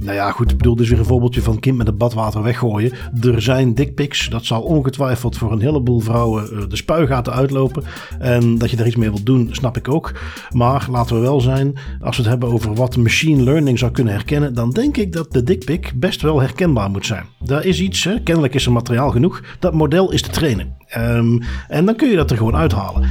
Nou ja, goed, ik bedoel, dit is weer een voorbeeldje van kind met het badwater weggooien. Er zijn dickpics, dat zal ongetwijfeld voor een heleboel vrouwen uh, de spuigaten uitlopen. En dat je daar iets mee wilt doen, snap ik ook. Maar laten we wel zijn, als we het hebben over wat machine learning zou kunnen herkennen, dan denk ik dat de dickpic best wel herkenbaar moet zijn. Daar is iets, kennelijk is er materiaal genoeg. Dat model is te trainen. Um, en dan kun je dat er gewoon uithalen.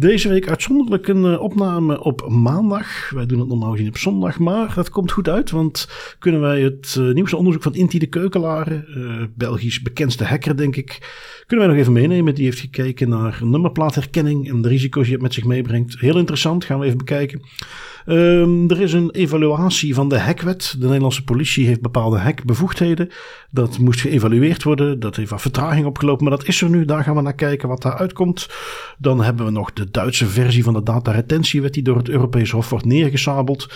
Deze week uitzonderlijk een uh, opname op maandag. Wij doen het normaal gezien op zondag, maar dat komt goed uit, want kunnen wij het uh, nieuwste onderzoek van Inti de Keukelaren, uh, Belgisch bekendste hacker denk ik, kunnen wij nog even meenemen. Die heeft gekeken naar nummerplaatherkenning en de risico's die het met zich meebrengt. Heel interessant, gaan we even bekijken. Um, er is een evaluatie van de hackwet. De Nederlandse politie heeft bepaalde hackbevoegdheden. Dat moest geëvalueerd worden. Dat heeft wat vertraging opgelopen, maar dat is er nu. Daar gaan we naar kijken wat daar uitkomt. Dan hebben we nog de Duitse versie van de dataretentiewet die door het Europese Hof wordt neergesabeld.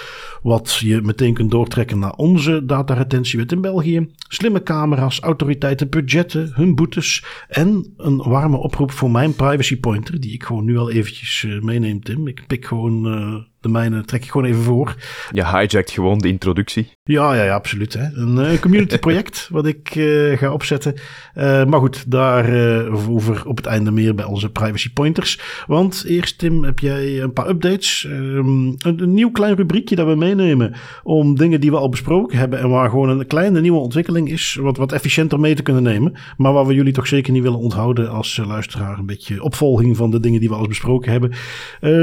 Wat je meteen kunt doortrekken naar onze dataretentiewet in België. Slimme camera's, autoriteiten, budgetten, hun boetes en een warme oproep voor mijn privacy pointer, die ik gewoon nu al eventjes uh, meeneem, Tim. Ik pik gewoon uh, de mijne, trek ik gewoon even voor. Je hijackt gewoon de introductie. Ja, ja, ja absoluut. Hè. Een uh, community project wat ik ga opzetten. maar goed, daarover op het einde meer bij onze privacy pointers. Want eerst, Tim, heb jij een paar updates. Um, een, een, nieuw klein rubriekje dat we meenemen om dingen die we al besproken hebben en waar gewoon een kleine nieuwe ontwikkeling is, wat, wat efficiënter mee te kunnen nemen. Maar waar we jullie toch zeker niet willen onthouden als luisteraar. Een beetje opvolging van de dingen die we al besproken hebben.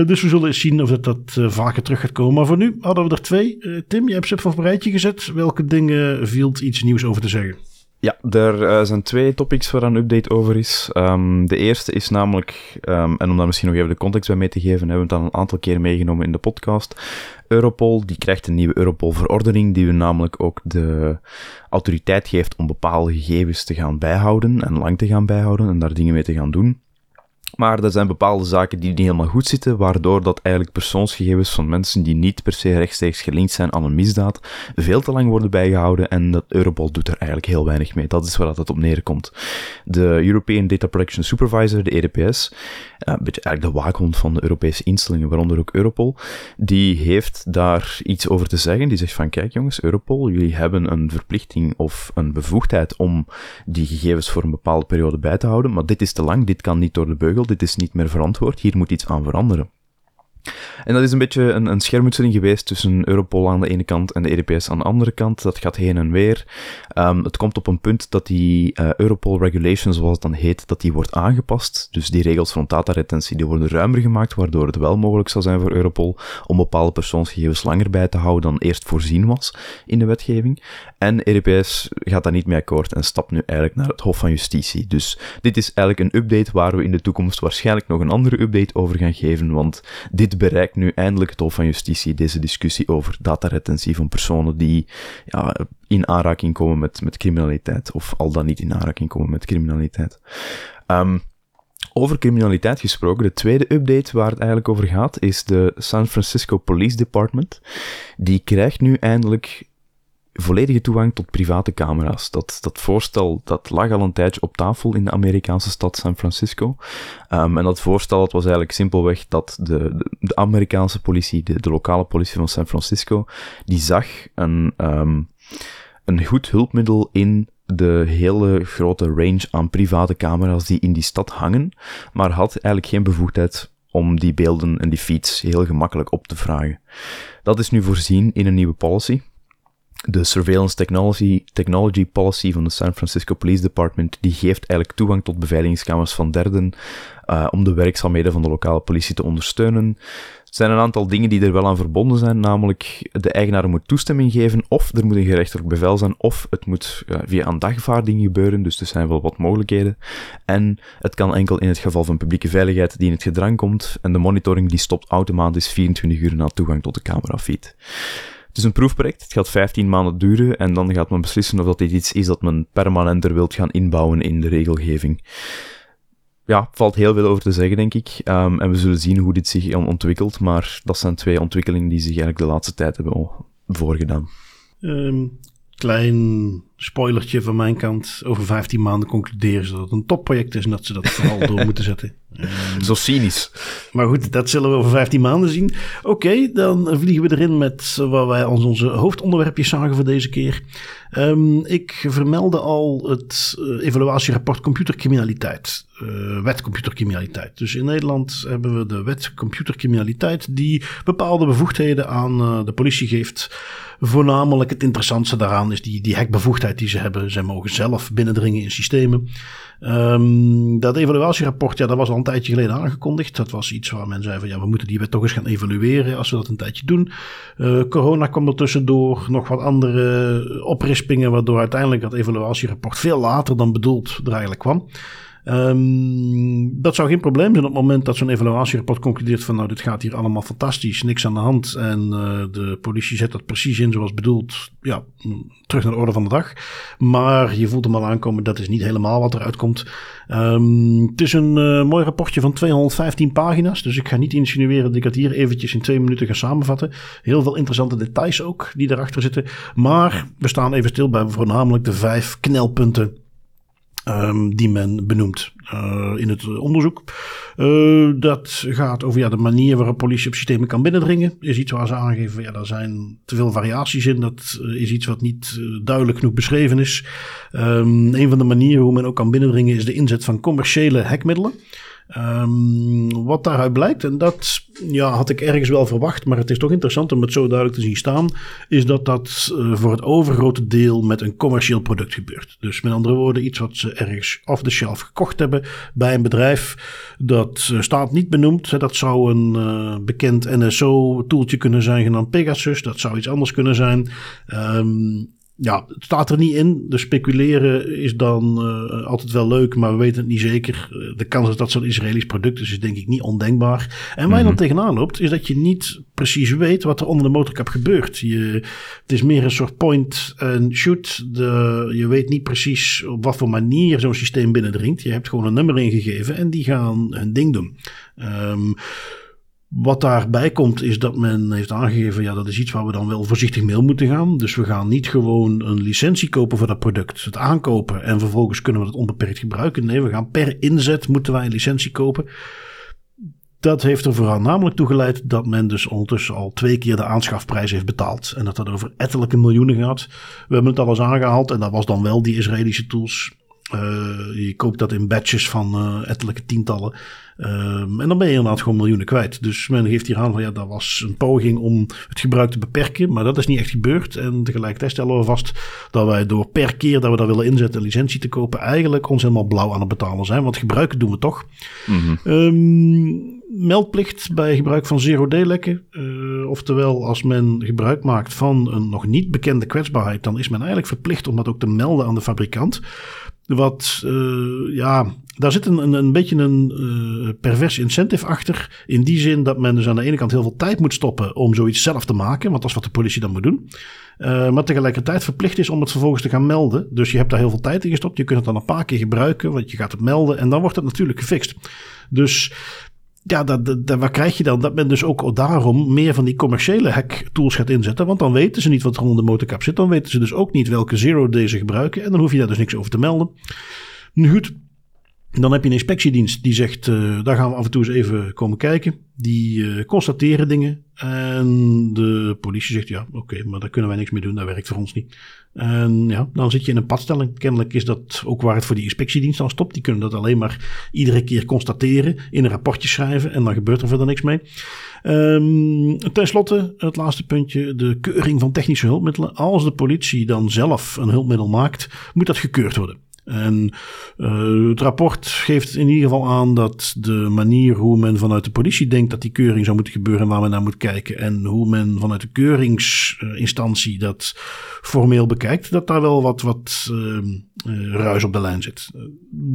Dus we zullen eens zien of dat, dat vaker terug gaat komen. Maar voor nu hadden we er twee. Tim, je hebt ze op een rijtje gezet. Welke dingen viel iets nieuws over te zeggen? Ja, er uh, zijn twee topics waar een update over is. Um, de eerste is namelijk, um, en om daar misschien nog even de context bij mee te geven, hebben we het al een aantal keer meegenomen in de podcast. Europol, die krijgt een nieuwe Europol-verordening, die we namelijk ook de autoriteit geeft om bepaalde gegevens te gaan bijhouden en lang te gaan bijhouden en daar dingen mee te gaan doen. Maar er zijn bepaalde zaken die niet helemaal goed zitten, waardoor dat eigenlijk persoonsgegevens van mensen die niet per se rechtstreeks gelinkt zijn aan een misdaad, veel te lang worden bijgehouden en dat Europol doet er eigenlijk heel weinig mee. Dat is waar het op neerkomt. De European Data Protection Supervisor, de EDPS, een beetje eigenlijk de waakhond van de Europese instellingen, waaronder ook Europol, die heeft daar iets over te zeggen. Die zegt van, kijk jongens, Europol, jullie hebben een verplichting of een bevoegdheid om die gegevens voor een bepaalde periode bij te houden, maar dit is te lang, dit kan niet door de beugel, dit is niet meer verantwoord, hier moet iets aan veranderen. En dat is een beetje een, een schermutseling geweest tussen Europol aan de ene kant en de EDPS aan de andere kant. Dat gaat heen en weer. Um, het komt op een punt dat die uh, Europol Regulation, zoals het dan heet, dat die wordt aangepast. Dus die regels van dataretentie die worden ruimer gemaakt, waardoor het wel mogelijk zal zijn voor Europol om bepaalde persoonsgegevens langer bij te houden dan eerst voorzien was in de wetgeving. En EDPS gaat daar niet mee akkoord en stapt nu eigenlijk naar het Hof van Justitie. Dus dit is eigenlijk een update waar we in de toekomst waarschijnlijk nog een andere update over gaan geven, want dit bereikt nu eindelijk het Hof van Justitie, deze discussie over dataretentie van personen die ja, in aanraking komen met, met criminaliteit, of al dan niet in aanraking komen met criminaliteit. Um, over criminaliteit gesproken, de tweede update waar het eigenlijk over gaat, is de San Francisco Police Department. Die krijgt nu eindelijk volledige toegang tot private camera's. Dat, dat voorstel dat lag al een tijdje op tafel in de Amerikaanse stad San Francisco. Um, en dat voorstel dat was eigenlijk simpelweg dat de, de, Amerikaanse politie, de, lokale politie van San Francisco, die zag een, um, een goed hulpmiddel in de hele grote range aan private camera's die in die stad hangen, maar had eigenlijk geen bevoegdheid om die beelden en die feeds heel gemakkelijk op te vragen. Dat is nu voorzien in een nieuwe policy de Surveillance Technology, Technology Policy van de San Francisco Police Department, die geeft eigenlijk toegang tot beveiligingskamers van derden uh, om de werkzaamheden van de lokale politie te ondersteunen. Er zijn een aantal dingen die er wel aan verbonden zijn, namelijk de eigenaar moet toestemming geven, of er moet een gerechtelijk bevel zijn, of het moet uh, via dagvaarding gebeuren, dus er zijn wel wat mogelijkheden. En het kan enkel in het geval van publieke veiligheid die in het gedrang komt, en de monitoring die stopt automatisch 24 uur na toegang tot de camerafeed. Het is een proefproject, het gaat 15 maanden duren en dan gaat men beslissen of dat dit iets is dat men permanenter wilt gaan inbouwen in de regelgeving. Ja, valt heel veel over te zeggen, denk ik. Um, en we zullen zien hoe dit zich ontwikkelt, maar dat zijn twee ontwikkelingen die zich eigenlijk de laatste tijd hebben voorgedaan. Um, klein spoilertje van mijn kant. Over 15 maanden concluderen ze dat het een topproject is en dat ze dat vooral door moeten zetten. Um, Zo cynisch. Maar goed, dat zullen we over 15 maanden zien. Oké, dan vliegen we erin met waar wij als onze hoofdonderwerpjes zagen voor deze keer. Um, ik vermeldde al het uh, evaluatierapport computercriminaliteit. Uh, wet computercriminaliteit. Dus in Nederland hebben we de wet computercriminaliteit die bepaalde bevoegdheden aan uh, de politie geeft. Voornamelijk het interessantste daaraan is die, die hackbevoegdheid die ze hebben. Zij mogen zelf binnendringen in systemen. Um, dat evaluatierapport, ja, dat was al een tijdje geleden aangekondigd. Dat was iets waar men zei van ja, we moeten die wet toch eens gaan evalueren als we dat een tijdje doen. Uh, corona kwam er tussendoor, nog wat andere oprispingen, waardoor uiteindelijk dat evaluatierapport veel later dan bedoeld er eigenlijk kwam. Um, dat zou geen probleem zijn op het moment dat zo'n evaluatierapport concludeert van nou dit gaat hier allemaal fantastisch, niks aan de hand en uh, de politie zet dat precies in zoals bedoeld, ja, terug naar de orde van de dag. Maar je voelt hem al aankomen, dat is niet helemaal wat eruit komt. Um, het is een uh, mooi rapportje van 215 pagina's, dus ik ga niet insinueren dat ik het hier eventjes in twee minuten ga samenvatten. Heel veel interessante details ook die erachter zitten, maar we staan even stil bij voornamelijk de vijf knelpunten Um, die men benoemt uh, in het onderzoek. Uh, dat gaat over ja, de manier waarop politie op systemen kan binnendringen. Is iets waar ze aangeven, ja, daar zijn te veel variaties in. Dat is iets wat niet duidelijk genoeg beschreven is. Um, een van de manieren hoe men ook kan binnendringen is de inzet van commerciële hackmiddelen. Um, wat daaruit blijkt, en dat ja, had ik ergens wel verwacht, maar het is toch interessant om het zo duidelijk te zien staan, is dat dat uh, voor het overgrote deel met een commercieel product gebeurt. Dus met andere woorden, iets wat ze ergens off the shelf gekocht hebben bij een bedrijf. Dat uh, staat niet benoemd. Dat zou een uh, bekend NSO-toeltje kunnen zijn, genaamd Pegasus. Dat zou iets anders kunnen zijn. Um, ja, het staat er niet in. De speculeren is dan uh, altijd wel leuk, maar we weten het niet zeker. De kans dat dat zo'n Israëlisch product is, is denk ik niet ondenkbaar. En waar je dan tegenaan loopt, is dat je niet precies weet wat er onder de motorkap gebeurt. Je, het is meer een soort point and shoot. De, je weet niet precies op wat voor manier zo'n systeem binnendringt. Je hebt gewoon een nummer ingegeven en die gaan hun ding doen. Um, wat daarbij komt is dat men heeft aangegeven, ja, dat is iets waar we dan wel voorzichtig mee moeten gaan. Dus we gaan niet gewoon een licentie kopen voor dat product, het aankopen en vervolgens kunnen we het onbeperkt gebruiken. Nee, we gaan per inzet moeten wij een licentie kopen. Dat heeft er vooral namelijk toe geleid dat men dus ondertussen al twee keer de aanschafprijs heeft betaald. En dat dat over ettelijke miljoenen gaat. We hebben het alles aangehaald en dat was dan wel die Israëlische tools. Uh, je koopt dat in batches van uh, ettelijke tientallen. Um, en dan ben je inderdaad gewoon miljoenen kwijt. Dus men geeft hier aan van ja, dat was een poging om het gebruik te beperken. Maar dat is niet echt gebeurd. En tegelijkertijd stellen we vast dat wij door per keer dat we dat willen inzetten, een licentie te kopen, eigenlijk ons helemaal blauw aan het betalen zijn. Want gebruiken doen we toch. Mm-hmm. Um, meldplicht bij gebruik van zero-day-lekken. Uh, oftewel, als men gebruik maakt van een nog niet bekende kwetsbaarheid, dan is men eigenlijk verplicht om dat ook te melden aan de fabrikant. Wat, uh, ja, daar zit een, een, een beetje een uh, pervers incentive achter. In die zin dat men dus aan de ene kant heel veel tijd moet stoppen om zoiets zelf te maken. Want dat is wat de politie dan moet doen. Uh, maar tegelijkertijd verplicht is om het vervolgens te gaan melden. Dus je hebt daar heel veel tijd in gestopt. Je kunt het dan een paar keer gebruiken, want je gaat het melden. En dan wordt het natuurlijk gefixt. Dus ja, dat, dat, dat, waar krijg je dan? Dat men dus ook daarom meer van die commerciële hack tools gaat inzetten. Want dan weten ze niet wat er onder de motorkap zit. Dan weten ze dus ook niet welke zero day ze gebruiken. En dan hoef je daar dus niks over te melden. Nu goed, dan heb je een inspectiedienst die zegt, uh, daar gaan we af en toe eens even komen kijken. Die uh, constateren dingen. En de politie zegt, ja, oké, maar daar kunnen wij niks mee doen. Dat werkt voor ons niet. En ja, dan zit je in een padstelling. Kennelijk is dat ook waar het voor die inspectiedienst dan stopt. Die kunnen dat alleen maar iedere keer constateren, in een rapportje schrijven. En dan gebeurt er verder niks mee. Um, ten slotte, het laatste puntje, de keuring van technische hulpmiddelen. Als de politie dan zelf een hulpmiddel maakt, moet dat gekeurd worden. En uh, het rapport geeft in ieder geval aan dat de manier hoe men vanuit de politie denkt dat die keuring zou moeten gebeuren en waar men naar moet kijken en hoe men vanuit de keuringsinstantie dat formeel bekijkt, dat daar wel wat, wat uh, ruis op de lijn zit.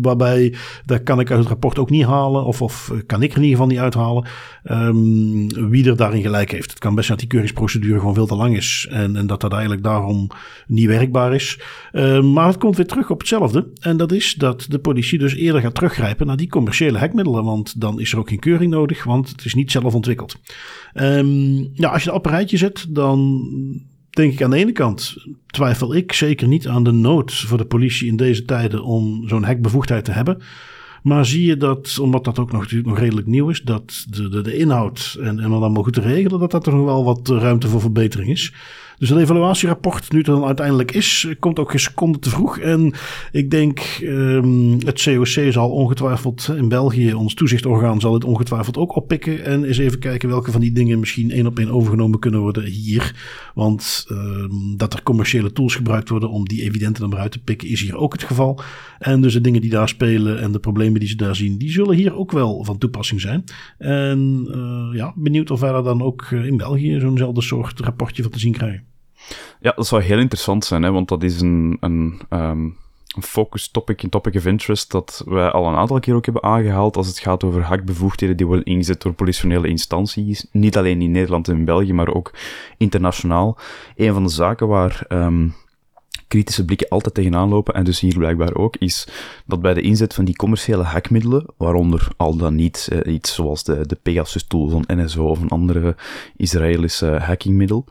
waarbij, daar kan ik uit het rapport ook niet halen, of, of kan ik er in ieder geval niet uithalen, um, wie er daarin gelijk heeft. Het kan best zijn dat die keuringsprocedure gewoon veel te lang is en, en dat dat eigenlijk daarom niet werkbaar is. Uh, maar het komt weer terug op hetzelfde. En dat is dat de politie dus eerder gaat teruggrijpen naar die commerciële hekmiddelen. Want dan is er ook geen keuring nodig, want het is niet zelf ontwikkeld. Um, ja, als je dat op een rijtje zet, dan denk ik aan de ene kant twijfel ik zeker niet aan de nood voor de politie in deze tijden om zo'n hekbevoegdheid te hebben. Maar zie je dat, omdat dat ook nog, nog redelijk nieuw is, dat de, de, inhoud en, en allemaal goed te regelen, dat dat er nog wel wat ruimte voor verbetering is. Dus het evaluatierapport, nu het dan uiteindelijk is, komt ook geen seconde te vroeg. En ik denk, um, het COC zal ongetwijfeld in België, ons toezichtorgaan, zal het ongetwijfeld ook oppikken. En eens even kijken welke van die dingen misschien één op één overgenomen kunnen worden hier. Want um, dat er commerciële tools gebruikt worden om die evidenten er maar uit te pikken, is hier ook het geval. En dus de dingen die daar spelen en de problemen die ze daar zien, die zullen hier ook wel van toepassing zijn. En uh, ja, benieuwd of wij daar dan ook eh, in België zo'nzelfde soort rapportje van te zien krijgen. Ja, dat zou heel interessant zijn, hè, want dat is een, een, um, een focus topic, een topic of interest dat wij al een aantal keer ook hebben aangehaald als het gaat over hakbevoegdheden die worden ingezet door politionele instanties. Niet alleen in Nederland en België, maar ook internationaal. Een van de zaken waar um, kritische blikken altijd tegenaan lopen, en dus hier blijkbaar ook, is dat bij de inzet van die commerciële hackmiddelen, waaronder al dan niet eh, iets zoals de, de Pegasus-tool van NSO of een andere Israëlische hackingmiddel,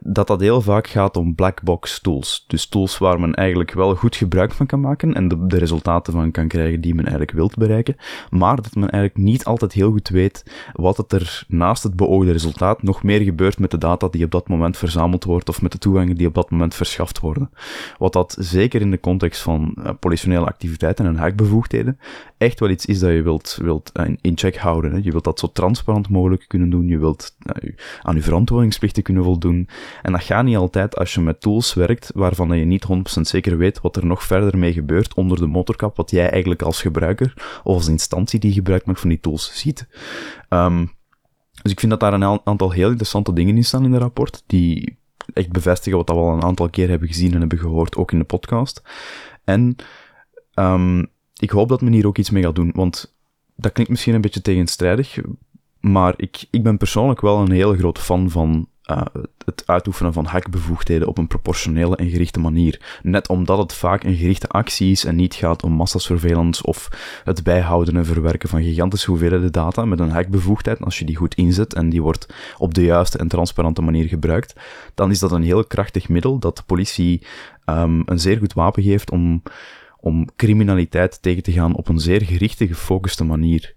dat dat heel vaak gaat om blackbox tools. Dus tools waar men eigenlijk wel goed gebruik van kan maken en de, de resultaten van kan krijgen die men eigenlijk wilt bereiken, maar dat men eigenlijk niet altijd heel goed weet wat het er naast het beoogde resultaat nog meer gebeurt met de data die op dat moment verzameld wordt of met de toegangen die op dat moment verschaft worden. Wat dat zeker in de context van uh, politionele activiteiten en hackbevoegdheden echt wel iets is dat je wilt, wilt uh, in check houden. Hè. Je wilt dat zo transparant mogelijk kunnen doen. Je wilt uh, aan je verantwoordingsplichten kunnen voldoen. En dat gaat niet altijd als je met tools werkt waarvan je niet 100% zeker weet wat er nog verder mee gebeurt onder de motorkap, wat jij eigenlijk als gebruiker of als instantie die gebruik maakt van die tools ziet. Um, dus ik vind dat daar een aantal heel interessante dingen in staan in het rapport, die echt bevestigen wat we al een aantal keer hebben gezien en hebben gehoord, ook in de podcast. En um, ik hoop dat men hier ook iets mee gaat doen, want dat klinkt misschien een beetje tegenstrijdig, maar ik, ik ben persoonlijk wel een heel groot fan van uh, het uitoefenen van hackbevoegdheden op een proportionele en gerichte manier. Net omdat het vaak een gerichte actie is en niet gaat om massasurveillance of het bijhouden en verwerken van gigantische hoeveelheden data met een hackbevoegdheid. Als je die goed inzet en die wordt op de juiste en transparante manier gebruikt, dan is dat een heel krachtig middel dat de politie um, een zeer goed wapen geeft om, om criminaliteit tegen te gaan op een zeer gerichte, gefocuste manier.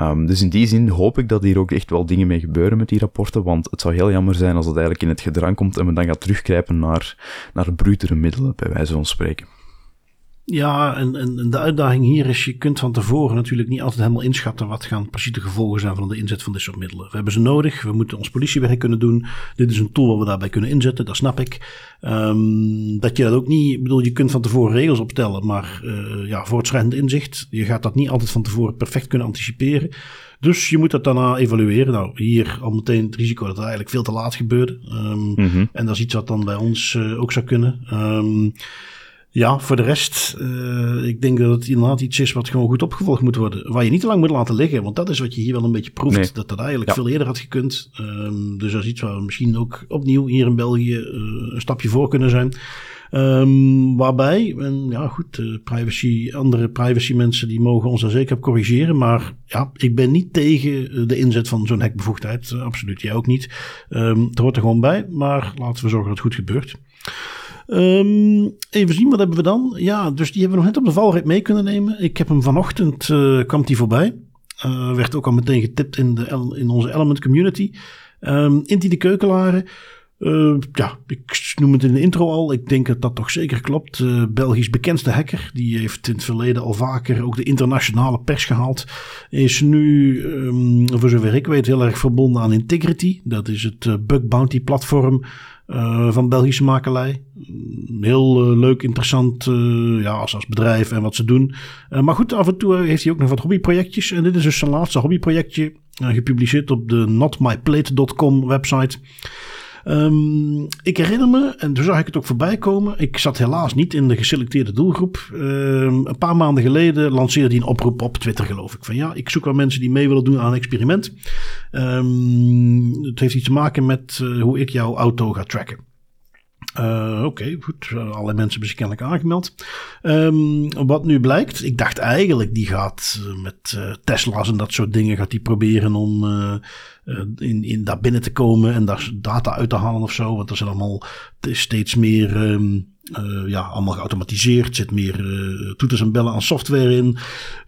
Um, dus in die zin hoop ik dat hier ook echt wel dingen mee gebeuren met die rapporten, want het zou heel jammer zijn als het eigenlijk in het gedrang komt en men dan gaat teruggrijpen naar, naar brutere middelen, bij wijze van spreken. Ja, en, en, de uitdaging hier is, je kunt van tevoren natuurlijk niet altijd helemaal inschatten wat gaan precies de gevolgen zijn van de inzet van dit soort middelen. We hebben ze nodig, we moeten ons politiewerk kunnen doen. Dit is een tool waar we daarbij kunnen inzetten, dat snap ik. Um, dat je dat ook niet, ik bedoel, je kunt van tevoren regels opstellen, maar uh, ja, voortschrijdend inzicht, je gaat dat niet altijd van tevoren perfect kunnen anticiperen. Dus je moet dat daarna evalueren. Nou, hier al meteen het risico dat het eigenlijk veel te laat gebeurde. Um, mm -hmm. En dat is iets wat dan bij ons uh, ook zou kunnen. Um, ja, voor de rest, uh, ik denk dat het inderdaad iets is wat gewoon goed opgevolgd moet worden. Waar je niet te lang moet laten liggen, want dat is wat je hier wel een beetje proeft. Nee. Dat dat eigenlijk ja. veel eerder had gekund. Um, dus dat is iets waar we misschien ook opnieuw hier in België uh, een stapje voor kunnen zijn. Um, waarbij, en ja goed, uh, privacy, andere privacy mensen die mogen ons daar zeker op corrigeren. Maar ja, ik ben niet tegen de inzet van zo'n hekbevoegdheid. absoluut, jij ook niet. Um, het hoort er gewoon bij, maar laten we zorgen dat het goed gebeurt. Um, even zien, wat hebben we dan? Ja, dus die hebben we nog net op de valreep mee kunnen nemen. Ik heb hem vanochtend, uh, kwam die voorbij. Uh, werd ook al meteen getipt in, de, in onze Element community. Um, Inti de Keukelaren. Uh, ja, ik noem het in de intro al. Ik denk dat dat toch zeker klopt. Belgisch bekendste hacker. Die heeft in het verleden al vaker ook de internationale pers gehaald. Is nu, um, voor zover ik weet, heel erg verbonden aan Integrity. Dat is het bug bounty platform uh, van Belgische makelij. heel leuk, interessant ja, als, als bedrijf en wat ze doen. maar goed, af en toe heeft hij ook nog wat hobbyprojectjes. En dit is dus zijn laatste hobbyprojectje, gepubliceerd op de notmyplate.com website. Um, ik herinner me, en toen zag ik het ook voorbij komen. Ik zat helaas niet in de geselecteerde doelgroep. Um, een paar maanden geleden lanceerde hij een oproep op Twitter, geloof ik. Van ja, ik zoek wel mensen die mee willen doen aan een experiment. Um, het heeft iets te maken met uh, hoe ik jouw auto ga tracken. Uh, Oké, goed. Alle mensen hebben kennelijk aangemeld. Um, wat nu blijkt, ik dacht eigenlijk die gaat uh, met uh, Tesla's en dat soort dingen gaat die proberen om in, in daar binnen te komen en daar data uit te halen of zo. Want er zijn allemaal steeds meer, um, ja, allemaal geautomatiseerd. zit meer toeters en bellen aan software in.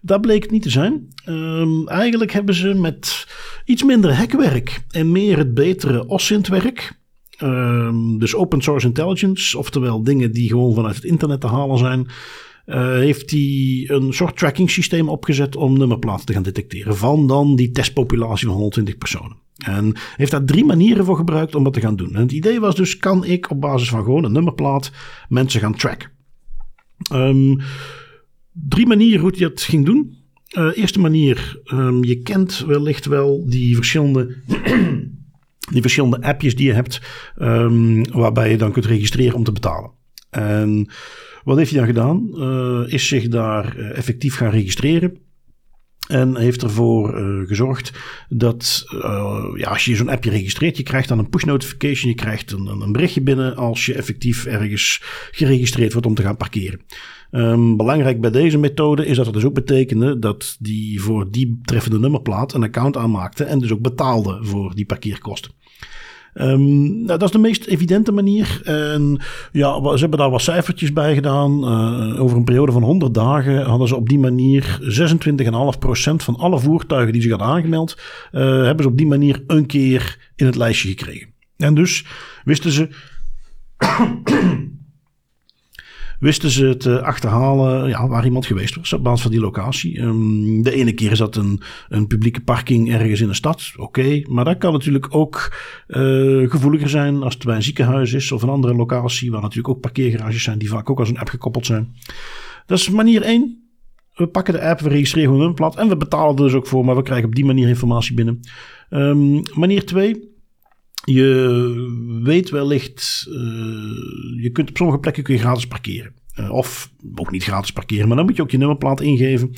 Daar bleek het niet te zijn. Um, eigenlijk hebben ze met iets minder hekwerk en meer het betere OSINT-werk Um, dus open source intelligence, oftewel dingen die gewoon vanuit het internet te halen zijn. Uh, heeft hij een soort tracking systeem opgezet om nummerplaten te gaan detecteren van dan die testpopulatie van 120 personen. En heeft daar drie manieren voor gebruikt om dat te gaan doen. En het idee was dus, kan ik op basis van gewoon een nummerplaat mensen gaan tracken? Um, drie manieren hoe hij dat ging doen. Uh, eerste manier, um, je kent wellicht wel die verschillende die verschillende appjes die je hebt, um, waarbij je dan kunt registreren om te betalen. En wat heeft hij dan gedaan? Uh, is zich daar uh, effectief gaan registreren. En heeft ervoor uh, gezorgd dat ja, als je zo'n appje registreert, je krijgt dan een push notification, je krijgt een, een berichtje binnen als je effectief ergens geregistreerd wordt om te gaan parkeren. Um, belangrijk bij deze methode is dat het dus ook betekende dat die voor die treffende nummerplaat een account aanmaakte en dus ook betaalde voor die parkeerkosten. Um, nou, dat is de meest evidente manier. En ja, ze hebben daar wat cijfertjes bij gedaan. Uh, over een periode van 100 dagen hadden ze op die manier 26,5% van alle voertuigen die zich hadden aangemeld, uh, hebben ze op die manier een keer in het lijstje gekregen. En dus wisten ze wisten ze te achterhalen ja, waar iemand geweest was op basis van die locatie. Um, de ene keer is dat een, een publieke parking ergens in een stad, oké. maar dat kan natuurlijk ook uh, gevoeliger zijn als het bij een ziekenhuis is of een andere locatie, waar natuurlijk ook parkeergarages zijn die vaak ook als een app gekoppeld zijn. Dat is manier 1. We pakken de app, we registreren hun plat en we betalen er dus ook voor, maar we krijgen op die manier informatie binnen. Um, manier 2. Je weet wellicht, uh, je kunt op sommige plekken kun je gratis parkeren. Uh, of ook niet gratis parkeren, maar dan moet je ook je nummerplaat ingeven.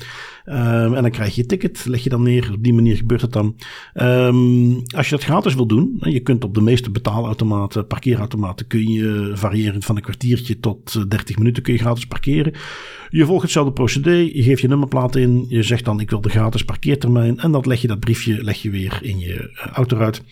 Um, en dan krijg je je ticket, leg je dan neer. Op die manier gebeurt het dan. Um, als je dat gratis wil doen, je kunt op de meeste betaalautomaten, parkeerautomaten, kun je variëren van een kwartiertje tot 30 minuten kun je gratis parkeren. Je volgt hetzelfde procedé, je geeft je nummerplaat in, je zegt dan ik wil de gratis parkeertermijn en dan leg je dat briefje leg je weer in je autoruit.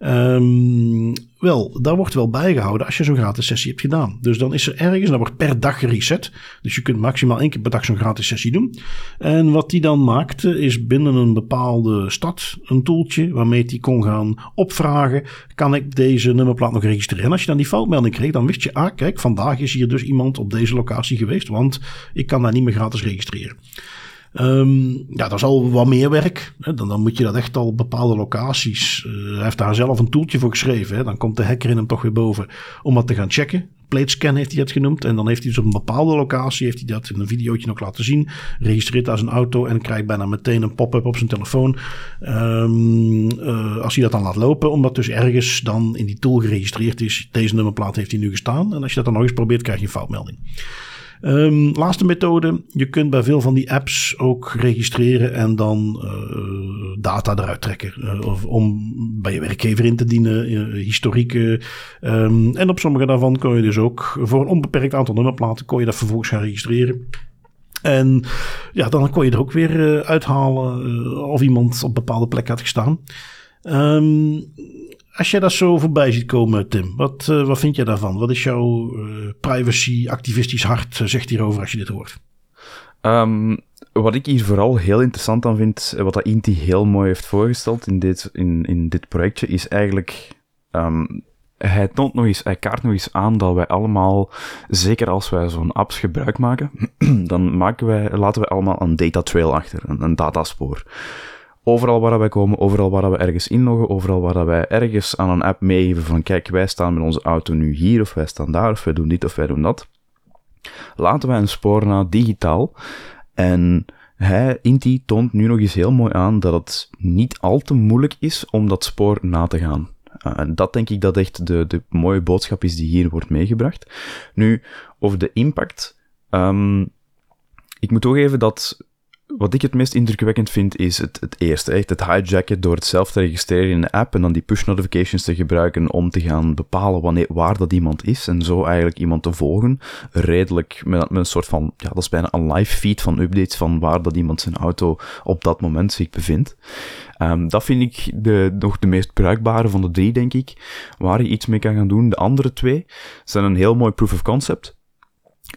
Um, wel, daar wordt wel bijgehouden als je zo'n gratis sessie hebt gedaan. Dus dan is er ergens, dan wordt per dag gereset. Dus je kunt maximaal één keer per dag zo'n gratis sessie doen. En wat die dan maakte, is binnen een bepaalde stad een toeltje waarmee die kon gaan opvragen: kan ik deze nummerplaat nog registreren? En als je dan die foutmelding kreeg, dan wist je: ah, kijk, vandaag is hier dus iemand op deze locatie geweest, want ik kan daar niet meer gratis registreren. Um, ja, dat is al wat meer werk. Hè. Dan, dan moet je dat echt al op bepaalde locaties. Uh, hij heeft daar zelf een toeltje voor geschreven. Hè. Dan komt de hacker in hem toch weer boven om dat te gaan checken. Plate scan heeft hij dat genoemd. En dan heeft hij dus op een bepaalde locatie, heeft hij dat in een videootje nog laten zien. Registreert daar zijn auto en krijgt bijna meteen een pop-up op zijn telefoon. Um, uh, als hij dat dan laat lopen, omdat dus ergens dan in die tool geregistreerd is. Deze nummerplaat heeft hij nu gestaan. En als je dat dan nog eens probeert, krijg je een foutmelding. Um, laatste methode. Je kunt bij veel van die apps ook registreren en dan uh, data eruit trekken. Uh, of om bij je werkgever in te dienen, uh, historieken. Um, en op sommige daarvan kun je dus ook voor een onbeperkt aantal nummerplaten kon je dat vervolgens gaan registreren. En ja, dan kon je er ook weer uithalen of iemand op bepaalde plek had gestaan. Um, als jij dat zo voorbij ziet komen, Tim, wat, uh, wat vind jij daarvan? Wat is jouw uh, privacy-activistisch hart uh, zegt hierover als je dit hoort? Um, wat ik hier vooral heel interessant aan vind, wat dat Inti heel mooi heeft voorgesteld in dit, in, in dit projectje, is eigenlijk... Um, hij toont nog eens, hij kaart nog eens aan dat wij allemaal, zeker als wij zo'n apps gebruik maken, dan maken wij, laten we allemaal een data trail achter, een, een dataspoor overal waar wij komen, overal waar we ergens inloggen, overal waar wij ergens aan een app meegeven van kijk, wij staan met onze auto nu hier, of wij staan daar, of wij doen dit, of wij doen dat. Laten wij een spoor na digitaal. En hij, Inti, toont nu nog eens heel mooi aan dat het niet al te moeilijk is om dat spoor na te gaan. Uh, dat denk ik dat echt de, de mooie boodschap is die hier wordt meegebracht. Nu, over de impact. Um, ik moet toegeven dat wat ik het meest indrukwekkend vind, is het, het eerste. Echt het hijacken door het zelf te registreren in de app en dan die push notifications te gebruiken om te gaan bepalen wanneer, waar dat iemand is en zo eigenlijk iemand te volgen. Redelijk met, een soort van, ja, dat is bijna een live feed van updates van waar dat iemand zijn auto op dat moment zich bevindt. Um, dat vind ik de, nog de meest bruikbare van de drie, denk ik, waar je iets mee kan gaan doen. De andere twee zijn een heel mooi proof of concept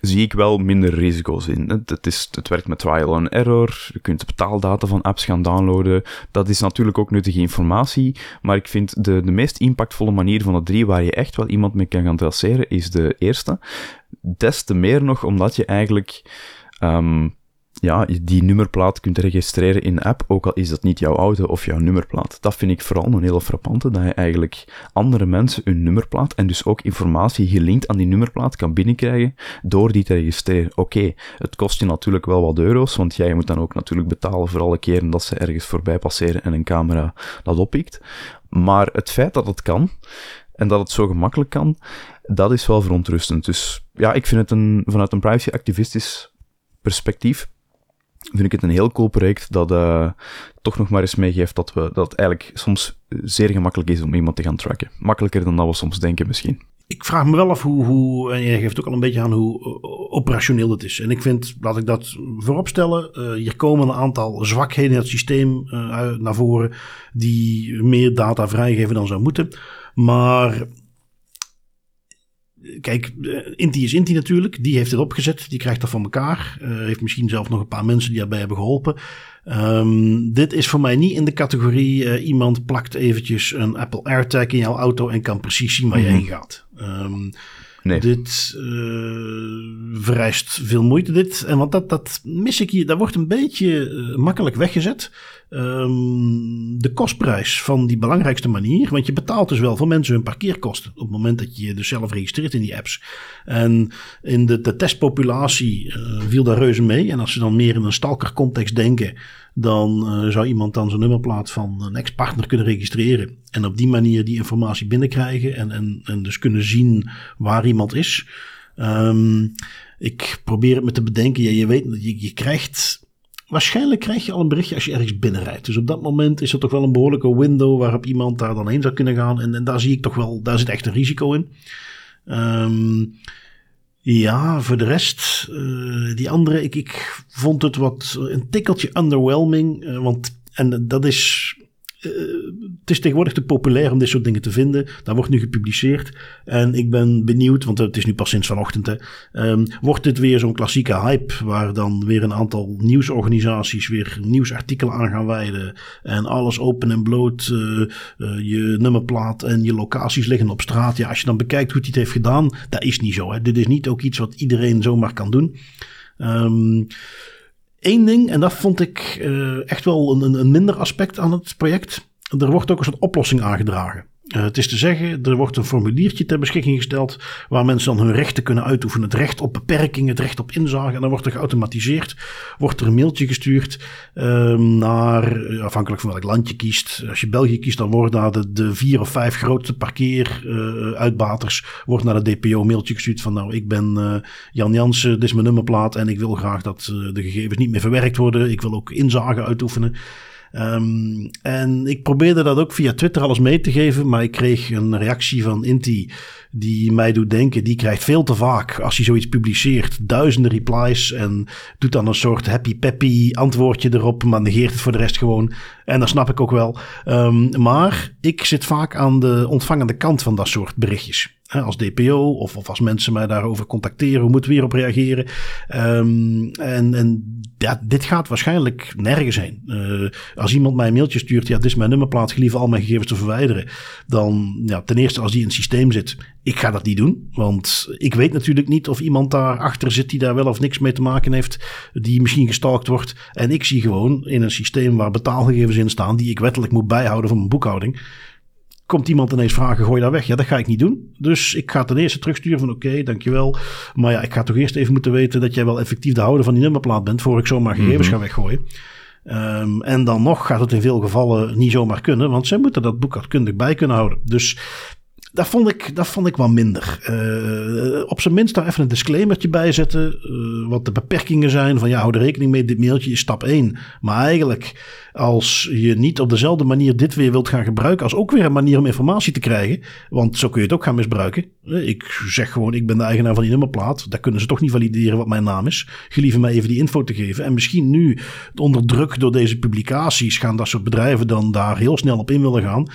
zie ik wel minder risico's in. Het, is, het werkt met trial and error. Je kunt betaaldata van apps gaan downloaden. Dat is natuurlijk ook nuttige informatie. Maar ik vind de, de meest impactvolle manier van de drie waar je echt wel iemand mee kan gaan traceren, is de eerste. Des te meer nog omdat je eigenlijk um, ja, die nummerplaat kunt registreren in de app, ook al is dat niet jouw auto of jouw nummerplaat. Dat vind ik vooral een hele frappante, dat je eigenlijk andere mensen hun nummerplaat en dus ook informatie gelinkt aan die nummerplaat kan binnenkrijgen door die te registreren. Oké, het kost je natuurlijk wel wat euro's, want jij moet dan ook natuurlijk betalen voor alle keren dat ze ergens voorbij passeren en een camera dat oppikt. Maar het feit dat het kan, en dat het zo gemakkelijk kan, dat is wel verontrustend. Dus ja, ik vind het een, vanuit een privacy-activistisch perspectief vind ik het een heel cool project dat uh, toch nog maar eens meegeeft dat, we, dat het eigenlijk soms zeer gemakkelijk is om iemand te gaan tracken. Makkelijker dan dat we soms denken misschien. Ik vraag me wel af hoe, hoe en je geeft ook al een beetje aan hoe uh, operationeel het is. En ik vind, laat ik dat voorop stellen, uh, hier komen een aantal zwakheden in het systeem naar voren die meer data vrijgeven dan zou moeten. Maar Kijk, eh, Inti is Inti natuurlijk. Die heeft het opgezet. Die krijgt dat van elkaar. Uh, heeft misschien zelf nog een paar mensen die daarbij hebben geholpen. Um, dit is voor mij niet in de categorie uh, iemand plakt eventjes een Apple AirTag in jouw auto en kan precies zien waar je mm -hmm. heen gaat. Um, Nee. Dit uh, vereist veel moeite. Dit. En want dat, dat mis ik hier. Dat wordt een beetje uh, makkelijk weggezet. Um, de kostprijs van die belangrijkste manier. Want je betaalt dus wel voor mensen hun parkeerkosten. Op het moment dat je je dus zelf registreert in die apps. En in de, de testpopulatie uh, viel daar reuze mee. En als ze dan meer in een stalker context denken dan uh, zou iemand dan zijn nummerplaat van een ex-partner kunnen registreren. En op die manier die informatie binnenkrijgen en, en, en dus kunnen zien waar iemand is. Um, ik probeer het me te bedenken. Ja, je weet, je, je krijgt waarschijnlijk krijg je al een berichtje als je ergens binnenrijdt. Dus op dat moment is er toch wel een behoorlijke window waarop iemand daar dan heen zou kunnen gaan. En, en daar zie ik toch wel, daar zit echt een risico in. Um, ja, voor de rest, uh, die andere, ik, ik vond het wat een tikkeltje underwhelming. Uh, want, en dat is het is tegenwoordig te populair om dit soort dingen te vinden. Dat wordt nu gepubliceerd. En ik ben benieuwd, want het is nu pas sinds vanochtend. Hè, um, wordt dit weer zo'n klassieke hype, waar dan weer een aantal nieuwsorganisaties weer nieuwsartikelen aan gaan wijden. En alles open en bloot. Uh, uh, je nummerplaat en je locaties liggen op straat. Ja, als je dan bekijkt hoe hij het heeft gedaan, dat is niet zo. Hè. Dit is niet ook iets wat iedereen zomaar kan doen. Um, Eén ding, en dat vond ik uh, echt wel een, een minder aspect aan het project. Er wordt ook een soort oplossing aangedragen. Uh, het is te zeggen, er wordt een formuliertje ter beschikking gesteld waar mensen dan hun rechten kunnen uitoefenen. Het recht op beperking, het recht op inzage. En dan wordt er geautomatiseerd, wordt er een mailtje gestuurd uh, naar, eh, afhankelijk van welk land je kiest. Als je België kiest, dan worden naar de, vier of vijf grootste parkeeruitbaters, uh, wordt naar de DPO mailtje gestuurd van nou, ik ben Jan Jansen, dit is mijn nummerplaat en ik wil graag dat de gegevens niet meer verwerkt worden. Ik wil ook inzage uitoefenen. Um, en ik probeerde dat ook via Twitter alles mee te geven, maar ik kreeg een reactie van Inti die mij doet denken, die krijgt veel te vaak als hij zoiets publiceert, duizenden replies en doet dan een soort happy peppy antwoordje erop, maar negeert het voor de rest gewoon. En dat snap ik ook wel. Um, maar ik zit vaak aan de ontvangende kant van dat soort berichtjes. Als DPO of, of als mensen mij daarover contacteren, hoe moeten we hierop reageren? Um, en, en ja, dit gaat waarschijnlijk nergens heen. Uh, als iemand mij een mailtje stuurt, ja, dit is mijn nummerplaat, gelieve al mijn gegevens te verwijderen. Dan, ja, ten eerste als die in het systeem zit, ik ga dat niet doen. Want ik weet natuurlijk niet of iemand daar achter zit die daar wel of niks mee te maken heeft. Die misschien gestalkt wordt. En ik zie gewoon in een systeem waar betaalgegevens in staan, die ik wettelijk moet bijhouden van mijn boekhouding komt iemand ineens vragen, gooi daar weg. Ja, dat ga ik niet doen. Dus ik ga ten eerste terugsturen van oké, dankjewel. Maar ja, ik ga toch eerst even moeten weten dat jij wel effectief de houder van die nummerplaat bent, voor ik zomaar gegevens mm ga weggooien. Um, en dan nog gaat het in veel gevallen niet zomaar kunnen, want zij moeten dat boekhoudkundig bij kunnen houden. Dus dat vond ik, dat vond ik wel minder. Uh, op zijn minst daar even een disclaimertje bij zetten. Uh, wat de beperkingen zijn. Van ja, hou er rekening mee. Dit mailtje is stap 1. Maar eigenlijk, als je niet op dezelfde manier dit weer wilt gaan gebruiken. Als ook weer een manier om informatie te krijgen. Want zo kun je het ook gaan misbruiken. Ik zeg gewoon, ik ben de eigenaar van die nummerplaat. Daar kunnen ze toch niet valideren wat mijn naam is. Gelieve mij even die info te geven. En misschien nu, onder druk door deze publicaties, gaan dat soort bedrijven dan daar heel snel op in willen gaan.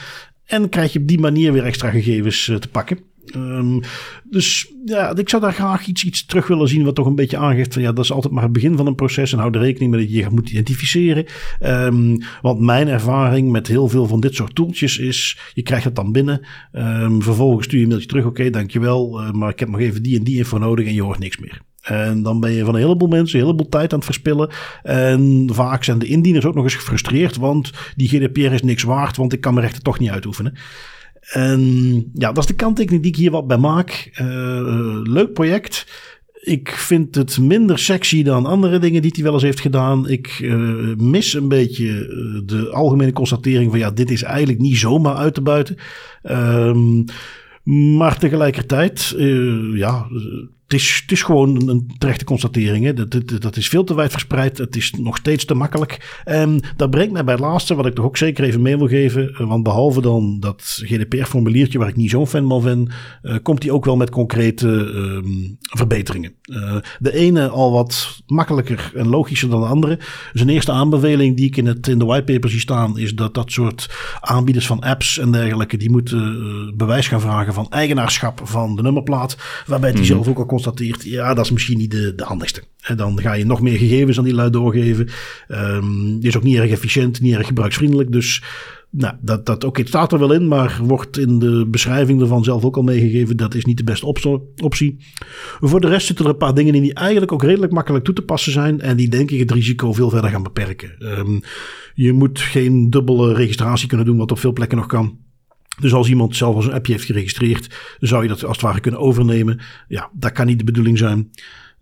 En krijg je op die manier weer extra gegevens uh, te pakken. Um, dus ja, ik zou daar graag iets, iets terug willen zien wat toch een beetje aangeeft van ja, dat is altijd maar het begin van een proces en hou er rekening mee dat je je moet identificeren. Um, want mijn ervaring met heel veel van dit soort toeltjes is, je krijgt het dan binnen, um, vervolgens stuur je een mailtje terug, oké, dankjewel, uh, maar ik heb nog even die en die info nodig en je hoort niks meer. En dan ben je van een heleboel mensen een heleboel tijd aan het verspillen. En vaak zijn de indieners ook nog eens gefrustreerd, want die GDPR is niks waard, want ik kan mijn rechten toch niet uitoefenen. En ja, dat is de kanttekening die ik hier wat bij maak. Uh, leuk project. Ik vind het minder sexy dan andere dingen die hij wel eens heeft gedaan. Ik uh, mis een beetje de algemene constatering van ja, dit is eigenlijk niet zomaar uit te buiten. Um, maar tegelijkertijd, ja, is, het is gewoon een terechte constatering. Hè. Dat, dat, dat is veel te wijd verspreid. Het is nog steeds te makkelijk. En dat brengt mij bij het laatste, wat ik toch ook zeker even mee wil geven. Eh, want behalve dan dat GDPR-formuliertje, waar ik niet zo'n fan van ben, uh, komt die ook wel met concrete uh, verbeteringen. Uh, de ene al wat makkelijker en logischer dan de andere. Dus een eerste aanbeveling die ik in, het, in de whitepaper zie staan, is dat dat soort aanbieders van apps en dergelijke, die moeten bewijs gaan vragen van eigenaarschap van de nummerplaat. Waarbij die mm -hmm. zelf ook al constateert, ja, dat is misschien niet de, de handigste. En dan ga je nog meer gegevens aan die lui doorgeven. Um, is ook niet erg efficiënt, niet erg gebruiksvriendelijk. Dus nou, dat, dat het staat er wel in, maar wordt in de beschrijving ervan zelf ook al meegegeven. Dat is niet de beste optie. Voor de rest zitten er een paar dingen in die eigenlijk ook redelijk makkelijk toe te passen zijn. En die denk ik het risico veel verder gaan beperken. Um, je moet geen dubbele registratie kunnen doen, wat op veel plekken nog kan. Dus als iemand zelf als een appje heeft geregistreerd, zou je dat als het ware kunnen overnemen. Ja, dat kan niet de bedoeling zijn.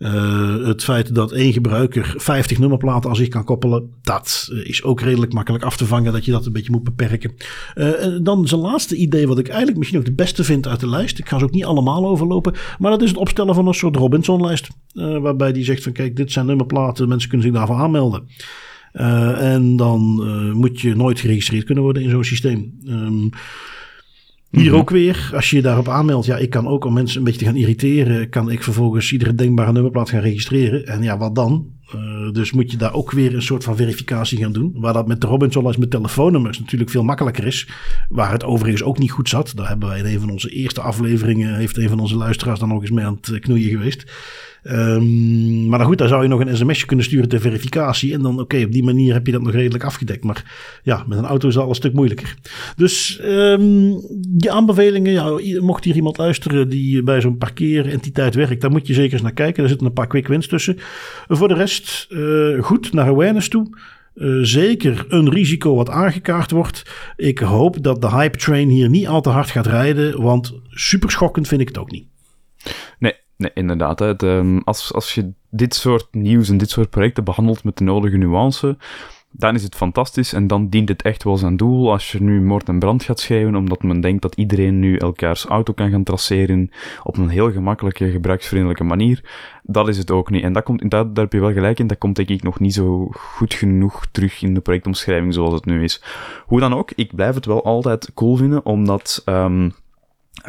Uh, het feit dat één gebruiker 50 nummerplaten aan zich kan koppelen, dat is ook redelijk makkelijk af te vangen, dat je dat een beetje moet beperken. Uh, dan zijn laatste idee, wat ik eigenlijk misschien ook de beste vind uit de lijst. Ik ga ze ook niet allemaal overlopen, maar dat is het opstellen van een soort Robinson-lijst. Waarbij die zegt van kijk, dit zijn nummerplaten, mensen kunnen zich daarvoor aanmelden. En dan moet je nooit geregistreerd kunnen worden in zo'n systeem. Um, hier mm -hmm. ook weer, als je je daarop aanmeldt, ja, ik kan ook om mensen een beetje te gaan irriteren, kan ik vervolgens iedere denkbare nummerplaat gaan registreren. En ja, wat dan? Uh, dus moet je daar ook weer een soort van verificatie gaan doen. Waar dat met de Robinson als met telefoonnummers natuurlijk veel makkelijker is. Waar het overigens ook niet goed zat. Daar hebben wij in een van onze eerste afleveringen, heeft een van onze luisteraars dan nog eens mee aan het knoeien geweest. Um, maar dan goed, dan zou je nog een sms'je kunnen sturen ter verificatie. En dan, oké, op die manier heb je dat nog redelijk afgedekt. Maar ja, met een auto is dat al een stuk moeilijker. Dus um, die aanbevelingen, ja, mocht hier iemand luisteren die bij zo'n parkeerentiteit werkt, daar moet je zeker eens naar kijken. Daar zitten een paar quick wins tussen. Voor de rest, uh, goed naar awareness toe. Uh, zeker een risico wat aangekaart wordt. Ik hoop dat de hype train hier niet al te hard gaat rijden, want super schokkend vind ik het ook niet. Nee, Nee, inderdaad. Ehm, als, als je dit soort nieuws en dit soort projecten behandelt met de nodige nuance, dan is het fantastisch en dan dient het echt wel zijn doel. Als je nu moord en brand gaat schrijven, omdat men denkt dat iedereen nu elkaars auto kan gaan traceren op een heel gemakkelijke, gebruiksvriendelijke manier, dat is het ook niet. En dat komt, dat, daar heb je wel gelijk in, dat komt denk ik nog niet zo goed genoeg terug in de projectomschrijving zoals het nu is. Hoe dan ook, ik blijf het wel altijd cool vinden, omdat... Um,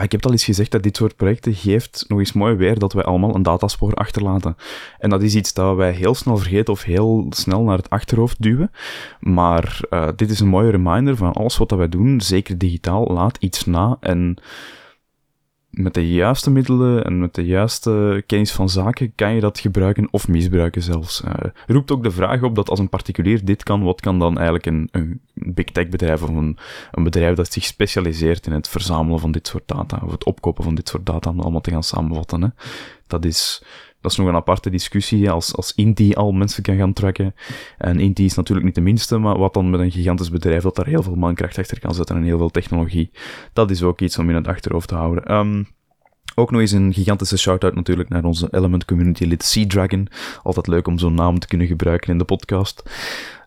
ik heb al eens gezegd dat dit soort projecten geeft nog eens mooi weer dat wij allemaal een dataspoor achterlaten. En dat is iets dat wij heel snel vergeten of heel snel naar het achterhoofd duwen. Maar uh, dit is een mooie reminder van alles wat wij doen, zeker digitaal, laat iets na. En met de juiste middelen en met de juiste kennis van zaken kan je dat gebruiken of misbruiken zelfs. Uh, roept ook de vraag op dat als een particulier dit kan, wat kan dan eigenlijk een, een big tech bedrijf of een, een bedrijf dat zich specialiseert in het verzamelen van dit soort data of het opkopen van dit soort data om allemaal te gaan samenvatten. Hè? Dat is dat is nog een aparte discussie. Als, als Inti al mensen kan gaan tracken. En Inti is natuurlijk niet de minste, maar wat dan met een gigantisch bedrijf dat daar heel veel mankracht achter kan zetten en heel veel technologie. Dat is ook iets om in het achterhoofd te houden. Um, ook nog eens een gigantische shout-out natuurlijk naar onze Element Community lid Sea Dragon. Altijd leuk om zo'n naam te kunnen gebruiken in de podcast.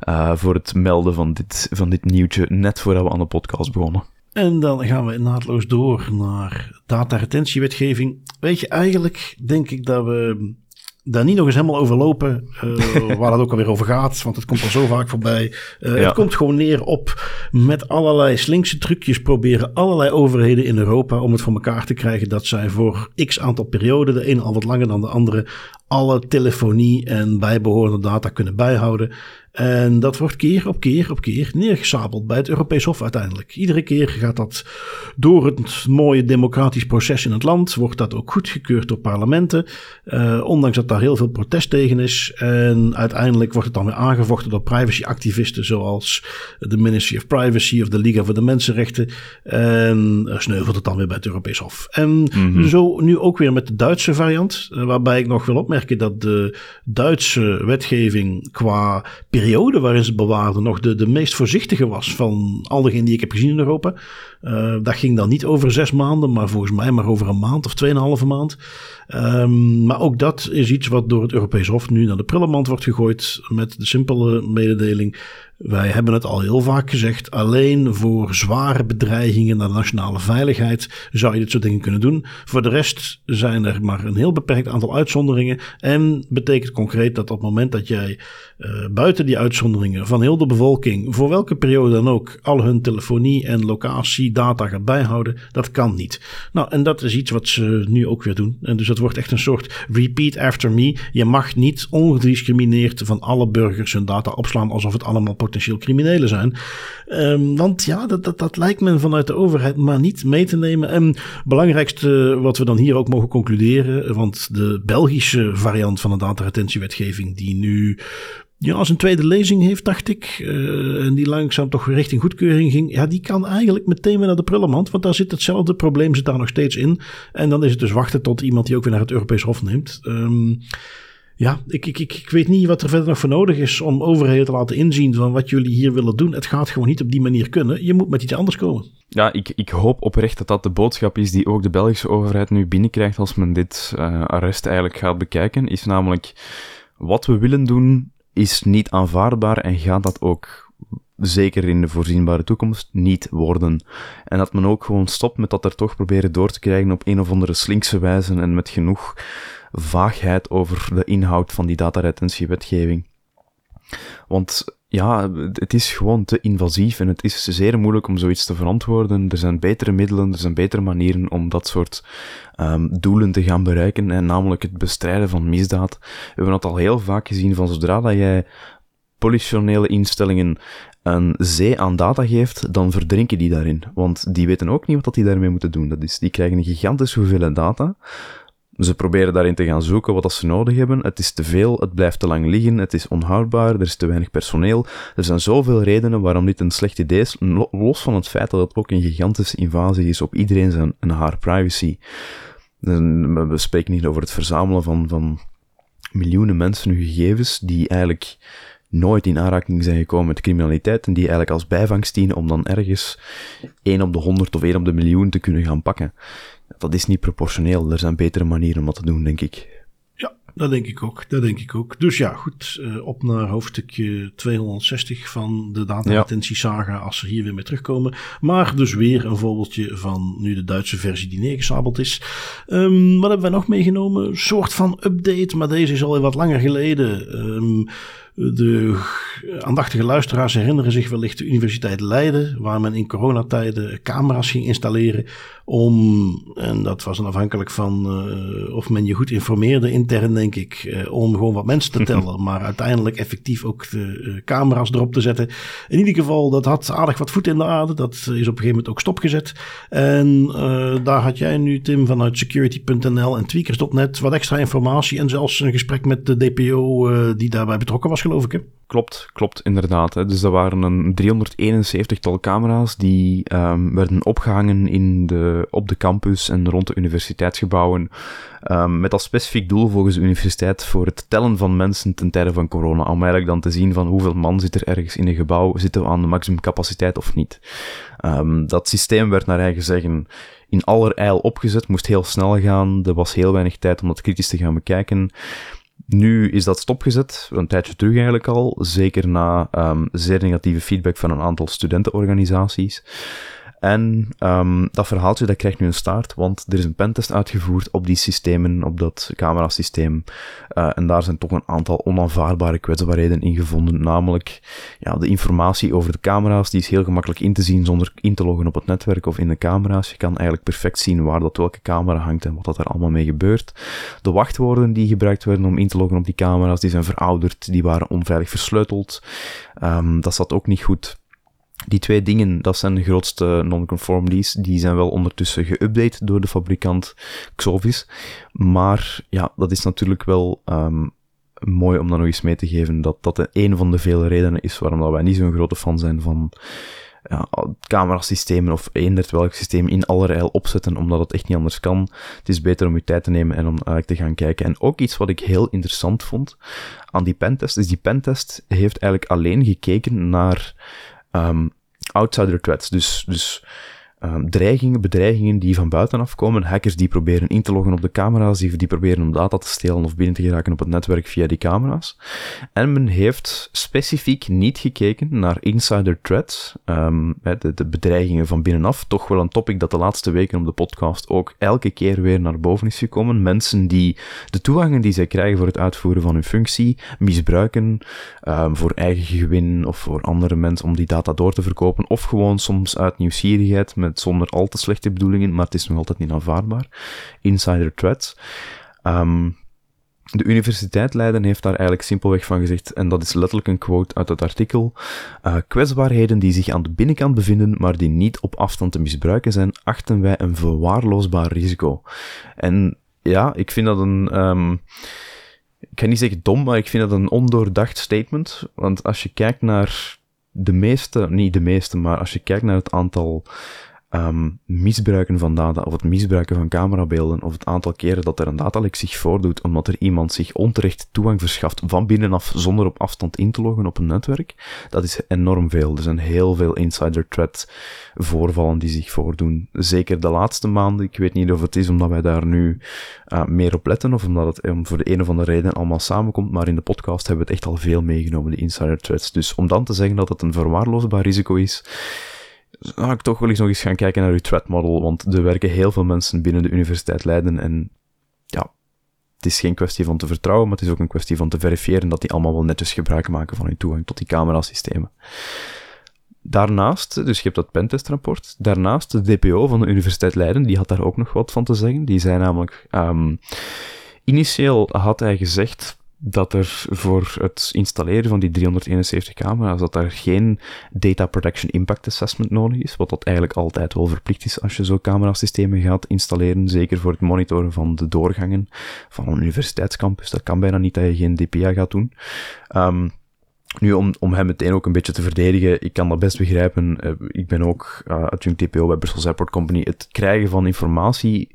Uh, voor het melden van dit, van dit nieuwtje net voordat we aan de podcast begonnen. En dan gaan we naadloos door naar dataretentiewetgeving. Weet je, eigenlijk denk ik dat we daar niet nog eens helemaal overlopen uh, waar het ook alweer over gaat. Want het komt al zo vaak voorbij. Uh, Het komt gewoon neer op met allerlei slinkse trucjes proberen allerlei overheden in Europa om het voor elkaar te krijgen dat zij voor x aantal perioden, de ene al wat langer dan de andere, alle telefonie en bijbehorende data kunnen bijhouden. En dat wordt keer op keer op keer neergesabeld bij het Europees Hof uiteindelijk. Iedere keer gaat dat door het mooie democratisch proces in het land, wordt dat ook goedgekeurd door parlementen. Uh, ondanks dat daar heel veel protest tegen is. En uiteindelijk wordt het dan weer aangevochten door privacyactivisten zoals de Ministry of Privacy of de Liga voor de Mensenrechten. En sneuvelt het dan weer bij het Europees Hof. En mm -hmm. zo nu ook weer met de Duitse variant, waarbij ik nog wil opmerken dat de Duitse wetgeving qua periode periode waarin ze bewaarden nog de, de meest voorzichtige was van al degenen die ik heb gezien in Europa. Uh, dat ging dan niet over zes maanden, maar volgens mij maar over een maand of tweeënhalve maand. Um, maar ook dat is iets wat door het Europees Hof nu naar de prullenmand wordt gegooid met de simpele mededeling. Wij hebben het al heel vaak gezegd. Alleen voor zware bedreigingen naar de nationale veiligheid zou je dit soort dingen kunnen doen. Voor de rest zijn er maar een heel beperkt aantal uitzonderingen. En betekent concreet dat op het moment dat jij uh, buiten die uitzonderingen van heel de bevolking, voor welke periode dan ook, al hun telefonie en locatiedata gaat bijhouden, dat kan niet. Nou, en dat is iets wat ze nu ook weer doen. En dus dat wordt echt een soort repeat after me. Je mag niet ongediscrimineerd van alle burgers hun data opslaan alsof het allemaal potentieel criminelen zijn. Um, want ja, dat, dat, dat lijkt men vanuit de overheid maar niet mee te nemen. En belangrijkste wat we dan hier ook mogen concluderen, want de Belgische variant van de dataretentiewetgeving die nu ja, als een tweede lezing heeft, dacht ik, uh, en die langzaam toch richting goedkeuring ging, ja, die kan eigenlijk meteen weer naar de prullenmand, want daar zit hetzelfde probleem zit daar nog steeds in. En dan is het dus wachten tot iemand die ook weer naar het Europees Hof neemt. Um, ja, ik, ik, ik, weet niet wat er verder nog voor nodig is om overheden te laten inzien van wat jullie hier willen doen. Het gaat gewoon niet op die manier kunnen. Je moet met iets anders komen. Ja, ik, ik hoop oprecht dat dat de boodschap is die ook de Belgische overheid nu binnenkrijgt als men dit uh, arrest eigenlijk gaat bekijken. Is namelijk, wat we willen doen is niet aanvaardbaar en gaat dat ook zeker in de voorzienbare toekomst niet worden. En dat men ook gewoon stopt met dat er toch proberen door te krijgen op een of andere slinkse wijze en met genoeg vaagheid over de inhoud van die dataretentiewetgeving. Want ja, het is gewoon te invasief en het is zeer moeilijk om zoiets te verantwoorden. Er zijn betere middelen, er zijn betere manieren om dat soort um, doelen te gaan bereiken, en namelijk het bestrijden van misdaad. We hebben dat al heel vaak gezien van zodra dat jij politionele instellingen een zee aan data geeft, dan verdrinken die daarin. Want die weten ook niet wat die daarmee moeten doen. Dat is, die krijgen een gigantische hoeveelheid data. Ze proberen daarin te gaan zoeken wat ze nodig hebben. Het is te veel, het blijft te lang liggen, het is onhoudbaar, er is te weinig personeel. Er zijn zoveel redenen waarom dit een slecht idee is, los van het feit dat het ook een gigantische invasie is op iedereen zijn en haar privacy. We spreken niet over het verzamelen van, van miljoenen mensen hun gegevens die eigenlijk nooit in aanraking zijn gekomen met criminaliteit en die eigenlijk als bijvangst dienen om dan ergens 1 op de 100 of 1 op de miljoen te kunnen gaan pakken dat is niet proportioneel. Er zijn betere manieren om dat te doen, denk ik. Ja, dat denk ik ook. Dat denk ik ook. Dus ja, goed. Uh, op naar hoofdstukje 260 van de data-retentie-saga ja. als ze hier weer mee terugkomen. Maar dus weer een voorbeeldje van nu de Duitse versie die neergesabeld is. Um, wat hebben wij nog meegenomen? Een soort van update, maar deze is alweer wat langer geleden. Um, De aandachtige luisteraars herinneren zich wellicht de Universiteit Leiden, waar men in coronatijden camera's ging installeren om, en dat was dan afhankelijk van uh, of men je goed informeerde intern, denk ik, uh, om gewoon wat mensen te tellen, maar uiteindelijk effectief ook de uh, camera's erop te zetten. In ieder geval, dat had aardig wat voet in de aarde. Dat is op een gegeven moment ook stopgezet. En daar had jij nu, Tim, vanuit security.nl en tweakers.net wat extra informatie en zelfs een gesprek met de DPO die daarbij betrokken was, geloof ik. Hè? Klopt, klopt, inderdaad. Hè. Dus dat waren een 371-tal camera's die um, werden opgehangen in de, op de campus en rond de universiteitsgebouwen. Um, met als specifiek doel volgens de universiteit voor het tellen van mensen ten tijde van corona. Om eigenlijk dan te zien van hoeveel man zit er ergens in een gebouw, zitten we aan de maximumcapaciteit of niet. Um, dat systeem werd naar eigen zeggen in allerijl opgezet, moest heel snel gaan. Er was heel weinig tijd om dat kritisch te gaan bekijken. Nu is dat stopgezet, een tijdje terug eigenlijk al, zeker na um, zeer negatieve feedback van een aantal studentenorganisaties. En um, dat verhaaltje dat krijgt nu een staart, want er is een pentest uitgevoerd op die systemen, op dat camerasysteem. Uh, en daar zijn toch een aantal onaanvaardbare kwetsbaarheden in gevonden. Namelijk, ja, de informatie over de camera's, die is heel gemakkelijk in te zien zonder in te loggen op het netwerk of in de camera's. Je kan eigenlijk perfect zien waar dat welke camera hangt en wat dat er allemaal mee gebeurt. De wachtwoorden die gebruikt werden om in te loggen op die camera's, die zijn verouderd, die waren onveilig versleuteld. Um, dat zat ook niet goed. Die twee dingen, dat zijn de grootste non-conformities. Die zijn wel ondertussen geüpdate door de fabrikant Xovis. Maar ja, dat is natuurlijk wel um, mooi om dat nog eens mee te geven. Dat dat een van de vele redenen is waarom dat wij niet zo'n grote fan zijn van ja, camerasystemen of eender welk systeem in allerijl opzetten, omdat het echt niet anders kan. Het is beter om je tijd te nemen en om eigenlijk te gaan kijken. En ook iets wat ik heel interessant vond aan die pentest, is die pentest heeft eigenlijk alleen gekeken naar um, outsider threats. Dus, dus um, dreigingen, bedreigingen die van buitenaf komen. Hackers die proberen in te loggen op de camera's, die, proberen om data te stelen of binnen te geraken op het netwerk via die camera's. En men heeft specifiek niet gekeken naar insider threats, um, de, de bedreigingen van binnenaf. Toch wel een topic dat de laatste weken op de podcast ook elke keer weer naar boven is gekomen. Mensen die de toegangen die zij krijgen voor het uitvoeren van hun functie misbruiken um, voor eigen gewin of voor andere mensen om die data door te verkopen. Of gewoon soms uit nieuwsgierigheid met zonder al te slechte bedoelingen, maar het is nog altijd niet aanvaardbaar. Insider threats. Um, de Universiteit Leiden heeft daar eigenlijk simpelweg van gezegd, en dat is letterlijk een quote uit het artikel, uh, kwetsbaarheden die zich aan de binnenkant bevinden, maar die niet op afstand te misbruiken zijn, achten wij een verwaarloosbaar risico. En ja, ik vind dat een... Um, ik kan niet zeggen dom, maar ik vind dat een ondoordacht statement. Want als je kijkt naar de meeste, niet de meeste, maar als je kijkt naar het aantal um, misbruiken van data of het misbruiken van camerabeelden of het aantal keren dat er een datalek zich voordoet omdat er iemand zich onterecht toegang verschaft van binnenaf zonder op afstand in te loggen op een netwerk, dat is enorm veel. Er zijn heel veel insider threat voorvallen die zich voordoen. Zeker de laatste maanden. Ik weet niet of het is omdat wij daar nu uh, meer op letten of omdat het um, voor de een of andere reden allemaal samenkomt, maar in de podcast hebben we het echt al veel meegenomen, de insider threats. Dus om dan te zeggen dat het een verwaarloosbaar risico is, zou ik toch wel eens nog eens gaan kijken naar uw threat model, want er werken heel veel mensen binnen de Universiteit Leiden en ja, het is geen kwestie van te vertrouwen, maar het is ook een kwestie van te verifiëren dat die allemaal wel netjes gebruik maken van hun toegang tot die camerasystemen. Daarnaast, dus je hebt dat pentestrapport, daarnaast de DPO van de Universiteit Leiden, die had daar ook nog wat van te zeggen. Die zei namelijk, um, initieel had hij gezegd, dat er voor het installeren van die 371 camera's, dat daar geen Data Protection Impact Assessment nodig is, wat dat eigenlijk altijd wel verplicht is als je zo camerasystemen gaat installeren, zeker voor het monitoren van de doorgangen van een universiteitscampus. Dat kan bijna niet dat je geen DPA gaat doen. Um, nu, om, om hem meteen ook een beetje te verdedigen, ik kan dat best begrijpen. Uh, ik ben ook uh, adjunct DPO bij Brussels Airport Company. Het krijgen van informatie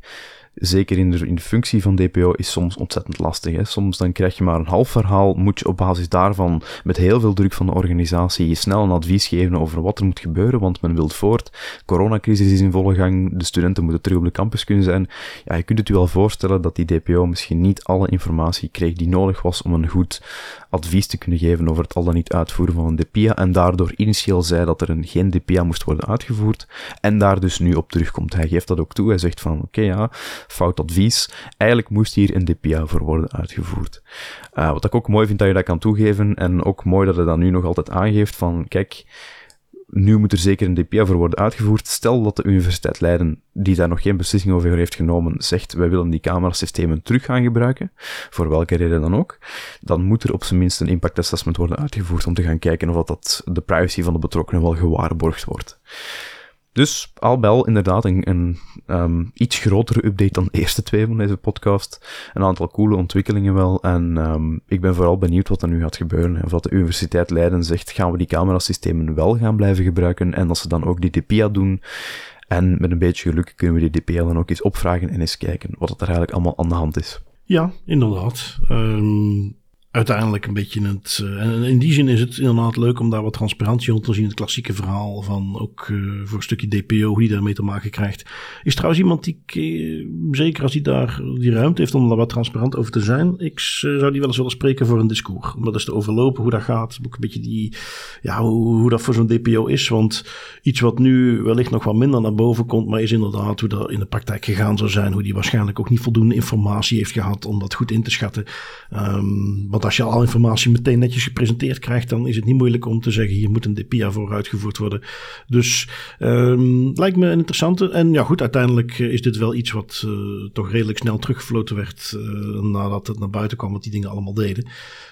zeker in de, in functie van DPO, is soms ontzettend lastig. Hè. Soms dan krijg je maar een half verhaal, moet je op basis daarvan met heel veel druk van de organisatie je snel een advies geven over wat er moet gebeuren, want men wil voort. Coronacrisis is in volle gang, de studenten moeten terug op de campus kunnen zijn. Ja, je kunt het u wel voorstellen dat die DPO misschien niet alle informatie kreeg die nodig was om een goed advies te kunnen geven over het al dan niet uitvoeren van een DPIA en daardoor initieel zei dat er een, geen DPIA moest worden uitgevoerd en daar dus nu op terugkomt. Hij geeft dat ook toe. Hij zegt van, oké ja, fout advies. Eigenlijk moest hier een DPA voor worden uitgevoerd. Uh, wat ik ook mooi vind dat je dat kan toegeven en ook mooi dat hij dat nu nog altijd aangeeft van, kijk, nu moet er zeker een DPA voor worden uitgevoerd. Stel dat de Universiteit Leiden, die daar nog geen beslissing over heeft genomen, zegt wij willen die camerasystemen terug gaan gebruiken, voor welke reden dan ook, dan moet er op zijn minst een impact assessment worden uitgevoerd om te gaan kijken of dat de privacy van de betrokkenen wel gewaarborgd wordt. Dus al bel inderdaad een, een um, iets grotere update dan de eerste twee van deze podcast. Een aantal coole ontwikkelingen wel. En um, ik ben vooral benieuwd wat er nu gaat gebeuren. Of wat de Universiteit Leiden zegt, gaan we die camerasystemen wel gaan blijven gebruiken? En als ze dan ook die DPIA doen. En met een beetje geluk kunnen we die DPIA dan ook eens opvragen en eens kijken wat er eigenlijk allemaal aan de hand is. Ja, inderdaad. Um, uiteindelijk een beetje het. Uh, en in die zin is het inderdaad leuk om daar wat transparantie rond te zien. Het klassieke verhaal van ook uh, voor een stukje DPO, hoe die daarmee te maken krijgt. Is trouwens iemand die, uh, zeker als hij daar die ruimte heeft om daar wat transparant over te zijn, ik zou die wel eens willen spreken voor een discours. Om dat eens te overlopen, hoe dat gaat. Ook een beetje die, ja, hoe, hoe dat voor zo'n DPO is. Want iets wat nu wellicht nog wat minder naar boven komt, maar is inderdaad hoe dat in de praktijk gegaan zou zijn. Hoe die waarschijnlijk ook niet voldoende informatie heeft gehad om dat goed in te schatten. Um, want als je al informatie meteen netjes gepresenteerd krijgt, dan is het niet moeilijk om te zeggen: hier moet een DPIA voor uitgevoerd worden. Dus um, lijkt me een interessante. En ja, goed, uiteindelijk eh, is dit wel iets wat uh, toch redelijk snel teruggefloten werd uh, nadat het naar buiten kwam, wat die dingen allemaal deden.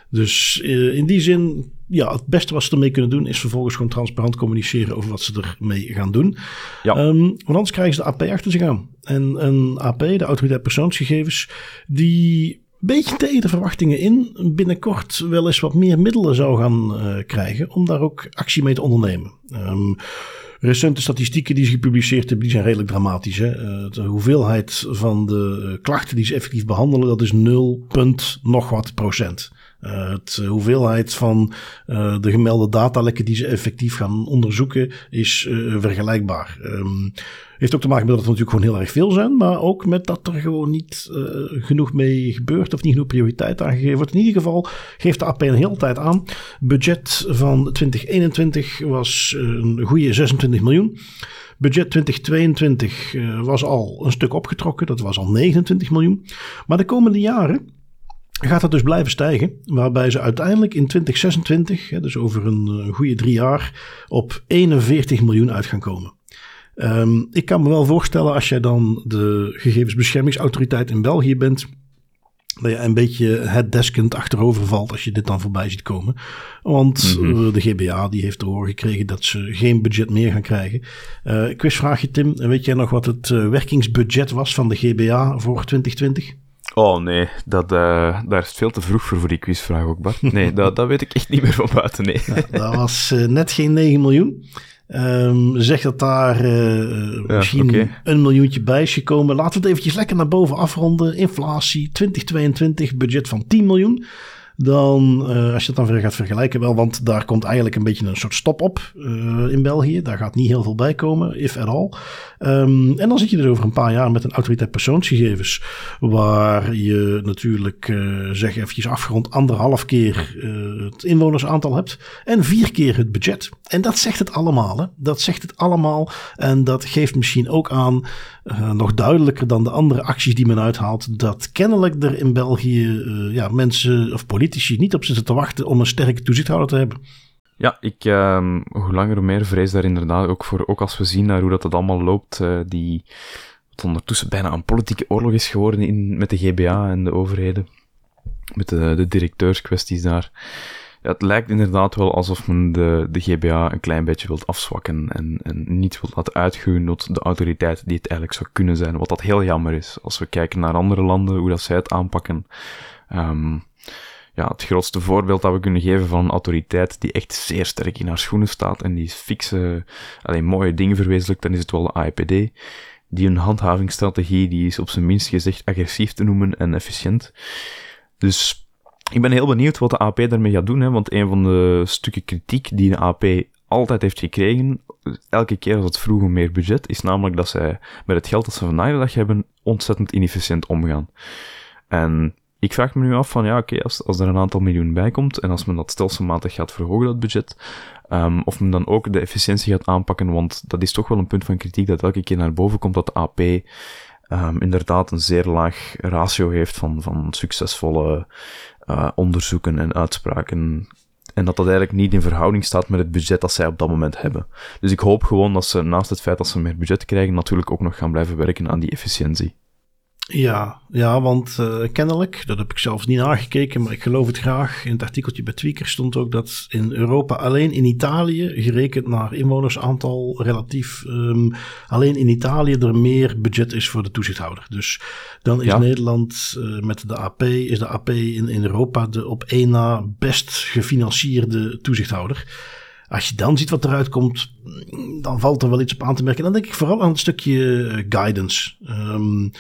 Dus uh, in die zin, ja, het beste wat ze ermee kunnen doen is vervolgens gewoon transparant communiceren over wat ze ermee gaan doen. Ja. Um, want anders krijgen ze de AP achter zich aan. En een AP, de autoriteit persoonsgegevens, die beetje tegen de verwachtingen in binnenkort wel eens wat meer middelen zou gaan uh, krijgen om daar ook actie mee te ondernemen. Um, recente statistieken die ze gepubliceerd hebben, die zijn redelijk dramatisch. Hè? Uh, de hoeveelheid van de klachten die ze effectief behandelen, dat is 0, punt nog wat procent. De hoeveelheid van uh, de gemelde datalekken die ze effectief gaan onderzoeken is vergelijkbaar. Um, heeft ook te maken met dat er natuurlijk gewoon heel erg veel zijn, maar ook met dat er gewoon niet genoeg mee gebeurt of niet genoeg prioriteit aangegeven wordt. In ieder geval geeft de AP een hele tijd aan. Budget van 2021 was een goede 26 miljoen. Budget 2022 was al een stuk opgetrokken, dat was al 29 miljoen. Maar de komende jaren gaat dat dus blijven stijgen. Waarbij ze uiteindelijk in 2026, dus over een goede drie jaar, op 41 miljoen uit gaan komen. Um, ik kan me wel voorstellen als jij dan de gegevensbeschermingsautoriteit in België bent, dat je een beetje het deskend achterover valt als je dit dan voorbij ziet komen. Want mm -hmm. de GBA die heeft te horen gekregen dat ze geen budget meer gaan krijgen. Uh, quizvraagje Tim, weet jij nog wat het werkingsbudget was van de GBA voor 2020? Oh nee, dat, uh, daar is het veel te vroeg voor, voor die quizvraag ook, Bart. Nee, dat, dat weet ik echt niet meer van buiten, nee. Ja, dat was uh, net geen 9 miljoen. Um, zeg dat daar uh, ja, misschien okay. een miljoentje bij is gekomen. Laten we het eventjes lekker naar boven afronden. Inflatie 2022, budget van 10 miljoen dan uh, als je het dan weer gaat vergelijken wel, want daar komt eigenlijk een beetje een soort stop op uh, in België. Daar gaat niet heel veel bij komen, if at all. Um, en dan zit je dus over een paar jaar met een autoriteit persoonsgegevens, waar je natuurlijk, uh, zeg eventjes afgerond, anderhalf keer het inwonersaantal hebt en vier keer het budget. En dat zegt het allemaal, hè? Dat zegt het allemaal en dat geeft misschien ook aan, nog duidelijker dan de andere acties die men uithaalt, dat kennelijk er in België ja, mensen of politici niet op zitten te wachten om een sterke toezichthouder te hebben. Ja, ik, uh, hoe langer hoe meer vrees daar inderdaad ook voor, ook als we zien naar hoe dat, dat allemaal loopt, uh, die ondertussen bijna een politieke oorlog is geworden in, met de GBA en de overheden, met de, de directeurskwesties daar. Het lijkt inderdaad wel alsof men de, de GBA een klein beetje wilt afzwakken en, en niet wilt laten uitgroeien tot de autoriteit die het eigenlijk zou kunnen zijn, wat dat heel jammer is. Als we kijken naar andere landen, hoe dat zij het aanpakken, um, ja, het grootste voorbeeld dat we kunnen geven van een autoriteit die echt zeer sterk in haar schoenen staat en die fixe, alleen mooie dingen verwezenlijkt, dan is het wel de AIPD. Die een handhavingsstrategie, die is op zijn minst gezegd agressief te noemen en efficiënt. Dus ik ben heel benieuwd wat de AP daarmee gaat doen, hè, want een van de stukken kritiek die de AP altijd heeft gekregen, elke keer als het vroeg om meer budget, is namelijk dat zij met het geld dat ze vandaag de dag hebben, ontzettend inefficiënt omgaan. En ik vraag me nu af van, ja, oké, als, als er een aantal miljoen bij komt en als men dat stelselmatig gaat verhogen, dat budget, um, of men dan ook de efficiëntie gaat aanpakken, want dat is toch wel een punt van kritiek dat elke keer naar boven komt dat de AP um, inderdaad een zeer laag ratio heeft van, van succesvolle uh, onderzoeken en uitspraken. En dat dat eigenlijk niet in verhouding staat met het budget dat zij op dat moment hebben. Dus ik hoop gewoon dat ze naast het feit dat ze meer budget krijgen, natuurlijk ook nog gaan blijven werken aan die efficiëntie. Ja, ja want uh, kennelijk, dat heb ik zelfs niet nagekeken, maar ik geloof het graag. In het artikeltje bij Tweaker stond ook dat in Europa, alleen in Italië, gerekend naar inwonersaantal relatief, um, alleen in Italië er meer budget is voor de toezichthouder. Dus dan is ja. Nederland uh, met de AP, is de AP in, in Europa de op één na best gefinancierde toezichthouder als je dan ziet wat eruit komt, dan valt er wel iets op aan te merken. En dan denk ik vooral aan het stukje eh, guidance. Um,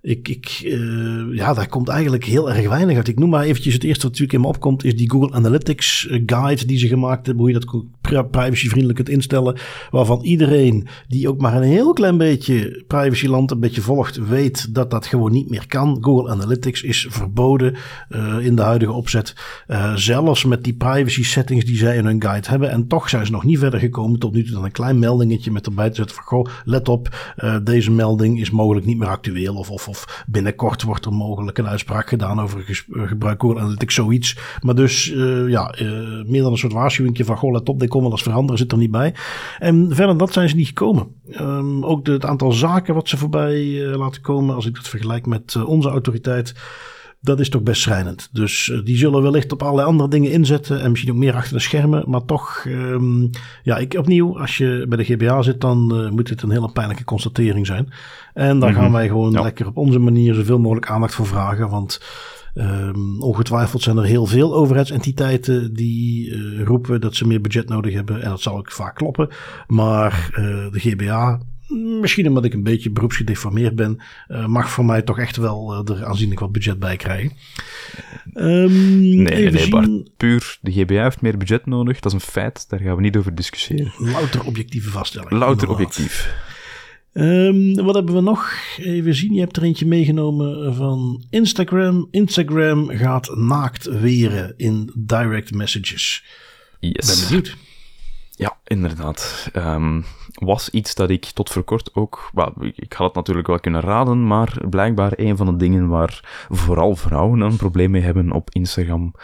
ik, ik, uh, ja, daar komt eigenlijk heel erg weinig uit. Ik noem maar eventjes het eerste wat natuurlijk in me opkomt, is die Google Analytics eh, guide die ze gemaakt hebben, hoe je dat privacyvriendelijk kunt instellen, waarvan iedereen die ook maar een heel klein beetje privacyland een beetje volgt, weet dat dat gewoon niet meer kan. Google Analytics is verboden uh, in de huidige opzet, uh, zelfs met die privacy settings die zij in hun guide hebben. En toch zijn ze nog niet verder gekomen tot nu toe dan een klein meldingetje met erbij te zetten van, goh, let op, deze melding is mogelijk niet meer actueel of, of of binnenkort wordt er mogelijk een uitspraak gedaan over eh, gebruik Google Analytics, zoiets. Maar dus uh, ja, uh, meer dan een soort waarschuwing van goh, let op, dit kon veranderen, zit er niet bij. En verder dat zijn ze niet gekomen. Um, ook het aantal zaken wat ze voorbij laten komen, als ik dat vergelijk met onze autoriteit dat is toch best schrijnend. Dus uh, die zullen wellicht op allerlei andere dingen inzetten en misschien ook meer achter de schermen. Maar toch, um, ja, ik opnieuw, als je bij de GBA zit, dan uh, moet dit een hele pijnlijke constatering zijn. En daar mm -hmm. gaan wij gewoon ja. lekker op onze manier zoveel mogelijk aandacht voor vragen. Want Um, ongetwijfeld zijn er heel veel overheidsentiteiten die uh, roepen dat ze meer budget nodig hebben. En dat zal ook vaak kloppen. Maar uh, de GBA misschien omdat ik een beetje beroepsgedeformeerd ben, uh, mag voor mij toch echt wel uh, er aanzienlijk wat budget bij krijgen. Um, nee, nee, Bart, puur de GBA heeft meer budget nodig, dat is een feit, daar gaan we niet over discussiëren. Louter objectieve vaststelling. Louter objectief. Um, wat hebben we nog? Even zien, je hebt er eentje meegenomen van Instagram. Instagram gaat naakt weren in direct messages. Yes. Ben benieuwd. Ja, inderdaad. Um, was iets dat ik tot voor kort ook... Well, ik had het natuurlijk wel kunnen raden, maar blijkbaar een van de dingen waar vooral vrouwen een probleem mee hebben op Instagram,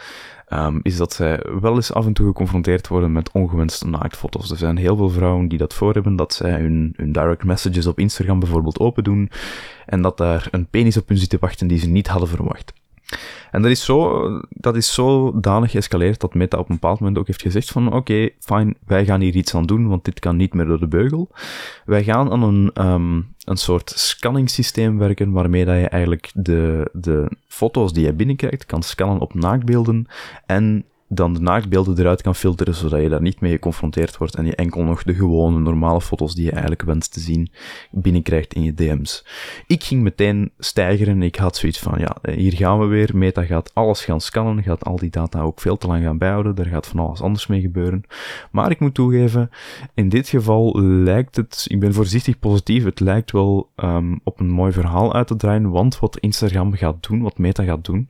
um, is dat zij wel eens af en toe geconfronteerd worden met ongewenste naaktfoto's. Er zijn heel veel vrouwen die dat voor hebben, dat zij hun, hun direct messages op Instagram bijvoorbeeld open doen, en dat daar een penis op hun zit te wachten die ze niet hadden verwacht. En dat is zo, dat is zo danig geëscaleerd dat Meta op een bepaald moment ook heeft gezegd van oké, okay, fijn, wij gaan hier iets aan doen, want dit kan niet meer door de beugel. Wij gaan aan een, um, een soort scanningssysteem werken waarmee dat je eigenlijk de, de foto's die je binnenkrijgt kan scannen op naaktbeelden en dan de naaktbeelden eruit kan filteren, zodat je daar niet mee geconfronteerd wordt en je enkel nog de gewone, normale foto's die je eigenlijk wenst te zien binnenkrijgt in je DM's. Ik ging meteen stijgeren. Ik had zoiets van, ja, hier gaan we weer. Meta gaat alles gaan scannen, gaat al die data ook veel te lang gaan bijhouden. Daar gaat van alles anders mee gebeuren. Maar ik moet toegeven, in dit geval lijkt het, ik ben voorzichtig positief, het lijkt wel um, op een mooi verhaal uit te draaien, want wat Instagram gaat doen, wat Meta gaat doen,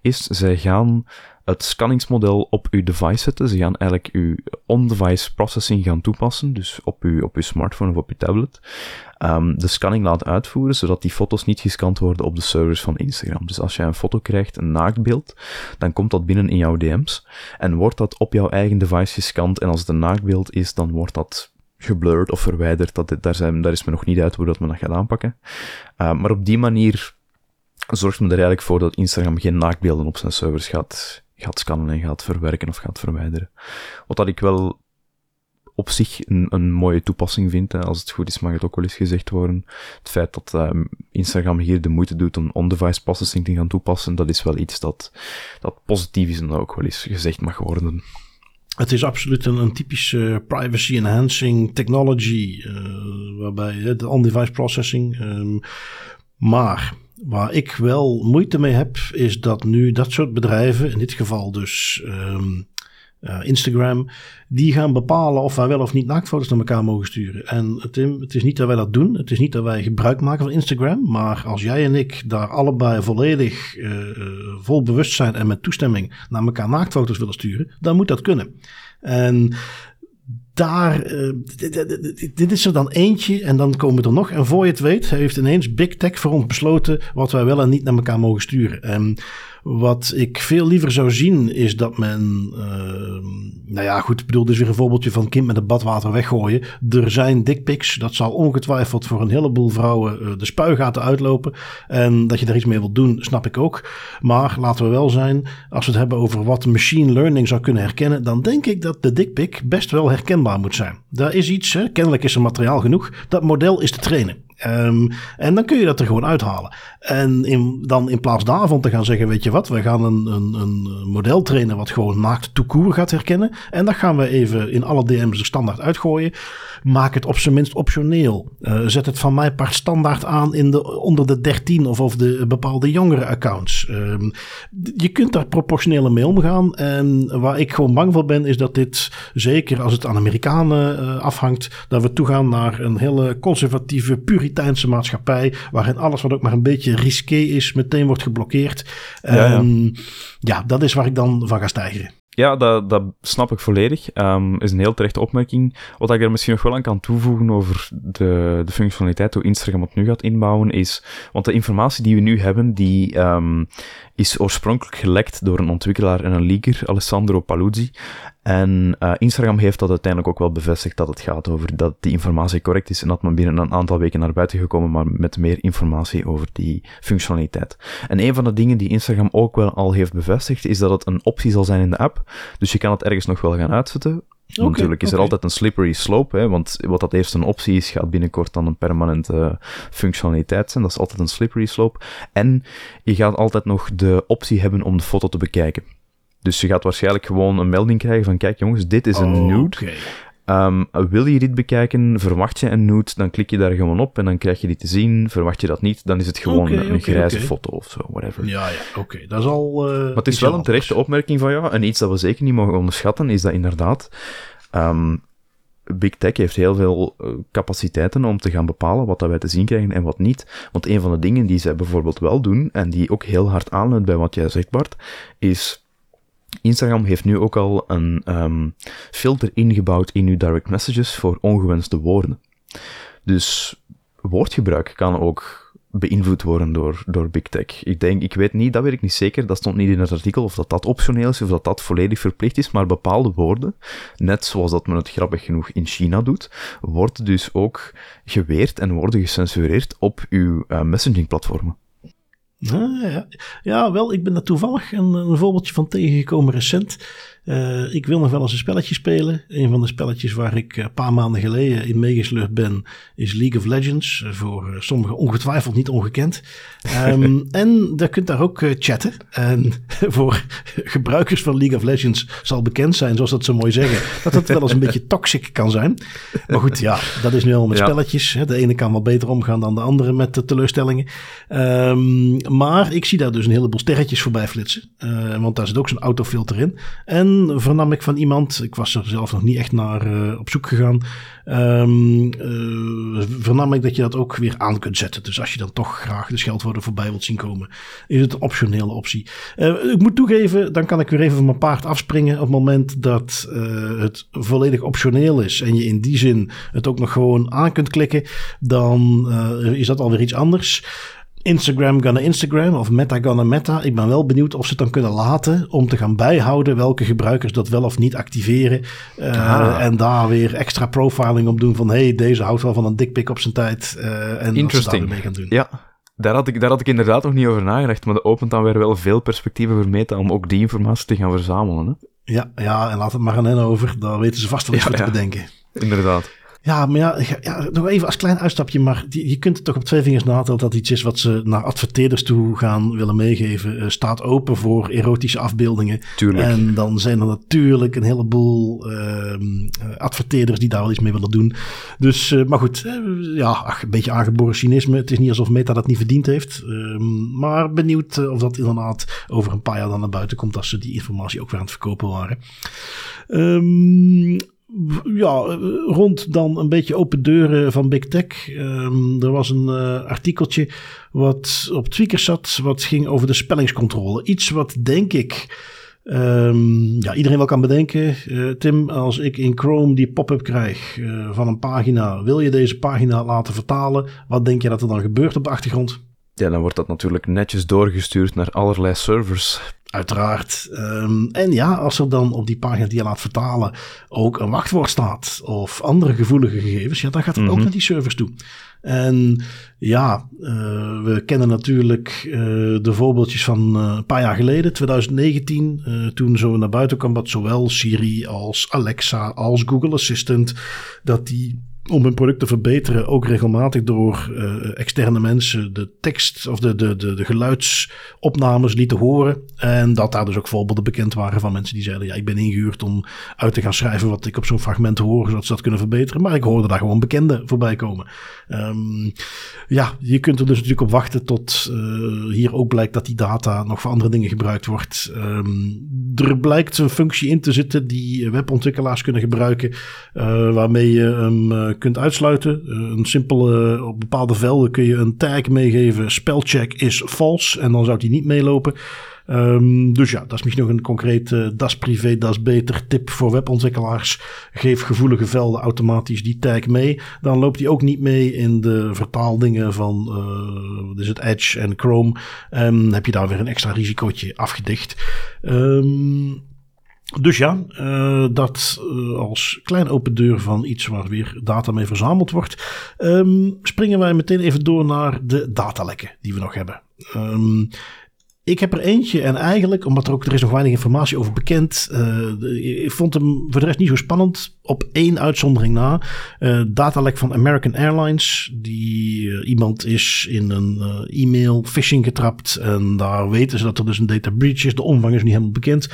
is zij gaan het scanningsmodel op uw device zetten. Ze gaan eigenlijk uw on-device processing gaan toepassen, dus op uw, op uw smartphone of op uw tablet. Um, de scanning laten uitvoeren, zodat die foto's niet gescand worden op de servers van Instagram. Dus als jij een foto krijgt, een naaktbeeld, dan komt dat binnen in jouw DM's en wordt dat op jouw eigen device gescand. En als het een naaktbeeld is, dan wordt dat geblurred of verwijderd. Dat, daar, zijn, daar is me nog niet uit hoe dat men dat gaat aanpakken. Uh, maar op die manier zorgt men er eigenlijk voor dat Instagram geen naaktbeelden op zijn servers gaat, gaat scannen en gaat verwerken of gaat verwijderen. Wat dat ik wel op zich een, een mooie toepassing vind. Hè. Als het goed is, mag het ook wel eens gezegd worden. Het feit dat uh, Instagram hier de moeite doet om on-device processing te gaan toepassen, dat is wel iets dat, dat positief is en dat ook wel eens gezegd mag worden. Het is absoluut een, typische privacy-enhancing technology, uh, waarbij de on-device processing. Um, maar Waar ik wel moeite mee heb, is dat nu dat soort bedrijven, in dit geval dus um, uh, Instagram, die gaan bepalen of wij wel of niet naaktfoto's naar elkaar mogen sturen. En Tim, het is niet dat wij dat doen, het is niet dat wij gebruik maken van Instagram, maar als jij en ik daar allebei volledig uh, vol bewustzijn en met toestemming naar elkaar naaktfoto's willen sturen, dan moet dat kunnen. En daar, uh, dit, is er dan eentje en dan komen er nog. En voor je het weet, heeft ineens Big Tech voor ons besloten wat wij wel en niet naar elkaar mogen sturen. Um, wat ik veel liever zou zien is dat men, uh, nou ja, goed, ik bedoel, dit is weer een voorbeeldje van kind met het badwater weggooien. Er zijn dickpics, dat zal ongetwijfeld voor een heleboel vrouwen uh, de spuigaten uitlopen. En dat je daar iets mee wilt doen, snap ik ook. Maar laten we wel zijn, als we het hebben over wat machine learning zou kunnen herkennen, dan denk ik dat de dickpic best wel herkenbaar moet zijn. Daar is iets, hè, kennelijk is er materiaal genoeg, dat model is te trainen. Um, en dan kun je dat er gewoon uithalen. En dan in plaats daarvan te gaan zeggen, weet je wat, we gaan een, een, een model trainen wat gewoon naakt toekoer gaat herkennen. En dat gaan we even in alle DM's er standaard uitgooien. Maak het op zijn minst optioneel. Uh, zet het van mij part standaard aan in de, onder de 13 of, of de bepaalde jongere accounts. Um, je kunt daar proportioneel mee omgaan. En waar ik gewoon bang voor ben, is dat dit, zeker als het aan Amerikanen uh, afhangt, dat we toegaan naar een hele conservatieve, puriteinse maatschappij. Waarin alles wat ook maar een beetje risqué is, meteen wordt geblokkeerd. Ja, ja. Um, ja, dat is waar ik dan van ga stijgen. Ja, dat, dat snap ik volledig. Um, is een heel terechte opmerking. Wat ik er misschien nog wel aan kan toevoegen over de, de functionaliteit, hoe Instagram het nu gaat inbouwen, is, want de informatie die we nu hebben, die um, is oorspronkelijk gelekt door een ontwikkelaar en een leaker, Alessandro Paluzzi. En uh, Instagram heeft dat uiteindelijk ook wel bevestigd dat het gaat over dat die informatie correct is en dat men binnen een aantal weken naar buiten gekomen, maar met meer informatie over die functionaliteit. En een van de dingen die Instagram ook wel al heeft bevestigd, is dat het een optie zal zijn in de app. Dus je kan het ergens nog wel gaan uitzetten. Okay, Natuurlijk is okay. er altijd een slippery slope, hè, want wat dat eerst een optie is, gaat binnenkort dan een permanente functionaliteit zijn. Dat is altijd een slippery slope. En je gaat altijd nog de optie hebben om de foto te bekijken. Dus je gaat waarschijnlijk gewoon een melding krijgen van, kijk jongens, dit is een oh, nude. Okay. Um, wil je dit bekijken, verwacht je een nude, dan klik je daar gewoon op en dan krijg je die te zien. Verwacht je dat niet, dan is het gewoon okay, een grijze foto of zo, whatever. Ja, ja, oké. Dat is al... Uh, maar het is wel een terechte opmerking van jou, en iets dat we zeker niet mogen onderschatten, is dat inderdaad... Um, Big Tech heeft heel veel uh, capaciteiten om te gaan bepalen wat dat wij te zien krijgen en wat niet. Want een van de dingen die zij bijvoorbeeld wel doen, en die ook heel hard aanleunt bij wat jij zegt, Bart, is Instagram heeft nu ook al een um, filter ingebouwd in uw direct messages voor ongewenste woorden. Dus woordgebruik kan ook beïnvloed worden door, door Big Tech. Ik denk, ik weet niet, dat weet ik niet zeker, dat stond niet in het artikel, of dat dat optioneel is, of dat dat volledig verplicht is, maar bepaalde woorden, net zoals dat men het grappig genoeg in China doet, worden dus ook geweerd en worden gecensureerd op uw uh, messaging-platformen. Ah, ja. ja, wel, ik ben daar toevallig een, een voorbeeldje van tegengekomen recent. Uh, ik wil nog wel eens een spelletje spelen. Een van de spelletjes waar ik een paar maanden geleden in meegesleurd ben, is League of Legends. Voor uh, sommigen ongetwijfeld niet ongekend. Um, en je kunt daar ook chatten. En voor gebruikers van League of Legends zal bekend zijn, zoals dat zo mooi zeggen, dat het wel eens een beetje toxic kan zijn. Maar goed, ja, dat is nu al met ja. spelletjes. De ene kan wel beter omgaan dan de andere met de teleurstellingen. Um, maar ik zie daar dus een heleboel sterretjes voorbij flitsen. want daar zit ook zo'n autofilter in. En vernam ik van iemand, ik was er zelf nog niet echt naar uh, op zoek gegaan, um, vernam ik dat je dat ook weer aan kunt zetten. Dus als je dan toch graag de scheldwoorden voorbij wilt zien komen, is het een optionele optie. Uh, ik moet toegeven, dan kan ik weer even van mijn paard afspringen op het moment dat het volledig optioneel is en je in die zin het ook nog gewoon aan kunt klikken, dan is dat alweer iets anders. Instagram gonna Instagram of Meta gonna Meta. Ik ben wel benieuwd of ze het dan kunnen laten om te gaan bijhouden welke gebruikers dat wel of niet activeren. Uh, ah. En daar weer extra profiling op doen van hey, deze houdt wel van een dikpik op zijn tijd. Uh, en daar mee gaan doen. Ja. Daar had, ik, daar had ik inderdaad nog niet over nagedacht, maar dat opent dan weer wel veel perspectieven voor Meta om ook die informatie te gaan verzamelen. Hè? Ja, ja, en laat het maar aan hen over. Daar weten ze vast wel iets ja, ja. te bedenken. Inderdaad. Ja, maar ja, ja, nog even als klein uitstapje. Maar die, je kunt het toch op twee vingers natellen dat iets is wat ze naar adverteerders toe gaan willen meegeven. Uh, staat open voor erotische afbeeldingen. Tuurlijk. En dan zijn er natuurlijk een heleboel uh, adverteerders die daar wel iets mee willen doen. Dus, uh, maar goed, ja, ach, een beetje aangeboren cynisme. Het is niet alsof Meta dat niet verdiend heeft. Ehm, maar benieuwd of dat inderdaad over een paar jaar dan naar buiten komt als ze die informatie ook weer aan het verkopen waren. Um, ja, rond dan een beetje open deuren van Big Tech. Um, er was een uh, artikeltje wat op Tweakers zat, wat ging over de spellingscontrole. Iets wat denk ik Um, ja, iedereen wel kan bedenken. Uh, Tim, als ik in Chrome die pop-up krijg van een pagina, wil je deze pagina laten vertalen? Wat denk je dat er dan gebeurt op de achtergrond? Ja, dan wordt dat natuurlijk netjes doorgestuurd naar allerlei servers. Uiteraard. Um, en ja, als er dan op die pagina die je laat vertalen ook een wachtwoord staat of andere gevoelige gegevens, ja, dan gaat het mm -hmm. ook naar die servers toe. En ja, uh, we kennen natuurlijk uh, de voorbeeldjes van uh, een paar jaar geleden, 2019, toen zo naar buiten kwam dat zowel Siri als Alexa als Google Assistant, dat die om hun product te verbeteren ook regelmatig door uh, externe mensen de tekst of de, de, de, geluidsopnames lieten horen. En dat daar dus ook voorbeelden bekend waren van mensen die zeiden: Ja, ik ben ingehuurd om uit te gaan schrijven wat ik op zo'n fragment hoor, zodat ze dat kunnen verbeteren. Maar ik hoorde daar gewoon bekenden voorbij komen. Um, ja, je kunt er dus natuurlijk op wachten tot uh, hier ook blijkt dat die data nog voor andere dingen gebruikt wordt. Um, er blijkt een functie in te zitten die webontwikkelaars kunnen gebruiken, uh, waarmee je hem kunt uitsluiten. Uh, een simpele, op bepaalde velden kun je een tag meegeven. Spelcheck is false. En dan zou die niet meelopen. Um, dus ja, dat is misschien nog een concrete uh, das privé, das beter tip voor webontwikkelaars. Geef gevoelige velden automatisch die tag mee. Dan loopt die ook niet mee in de vertaaldingen van uh, dus het Edge en Chrome. Um, heb je daar weer een extra risicootje afgedicht. Um, dus ja, uh, dat uh, als klein open deur van iets waar weer data mee verzameld wordt. Um, springen wij meteen even door naar de datalekken die we nog hebben. Um, ik heb er eentje en eigenlijk, omdat er ook er is nog weinig informatie over bekend, uh, ik vond hem voor de rest niet zo spannend. Op één uitzondering na, datalek van American Airlines. Die iemand is in een e-mail phishing getrapt en daar weten ze dat er dus een data breach is. De omvang is niet helemaal bekend.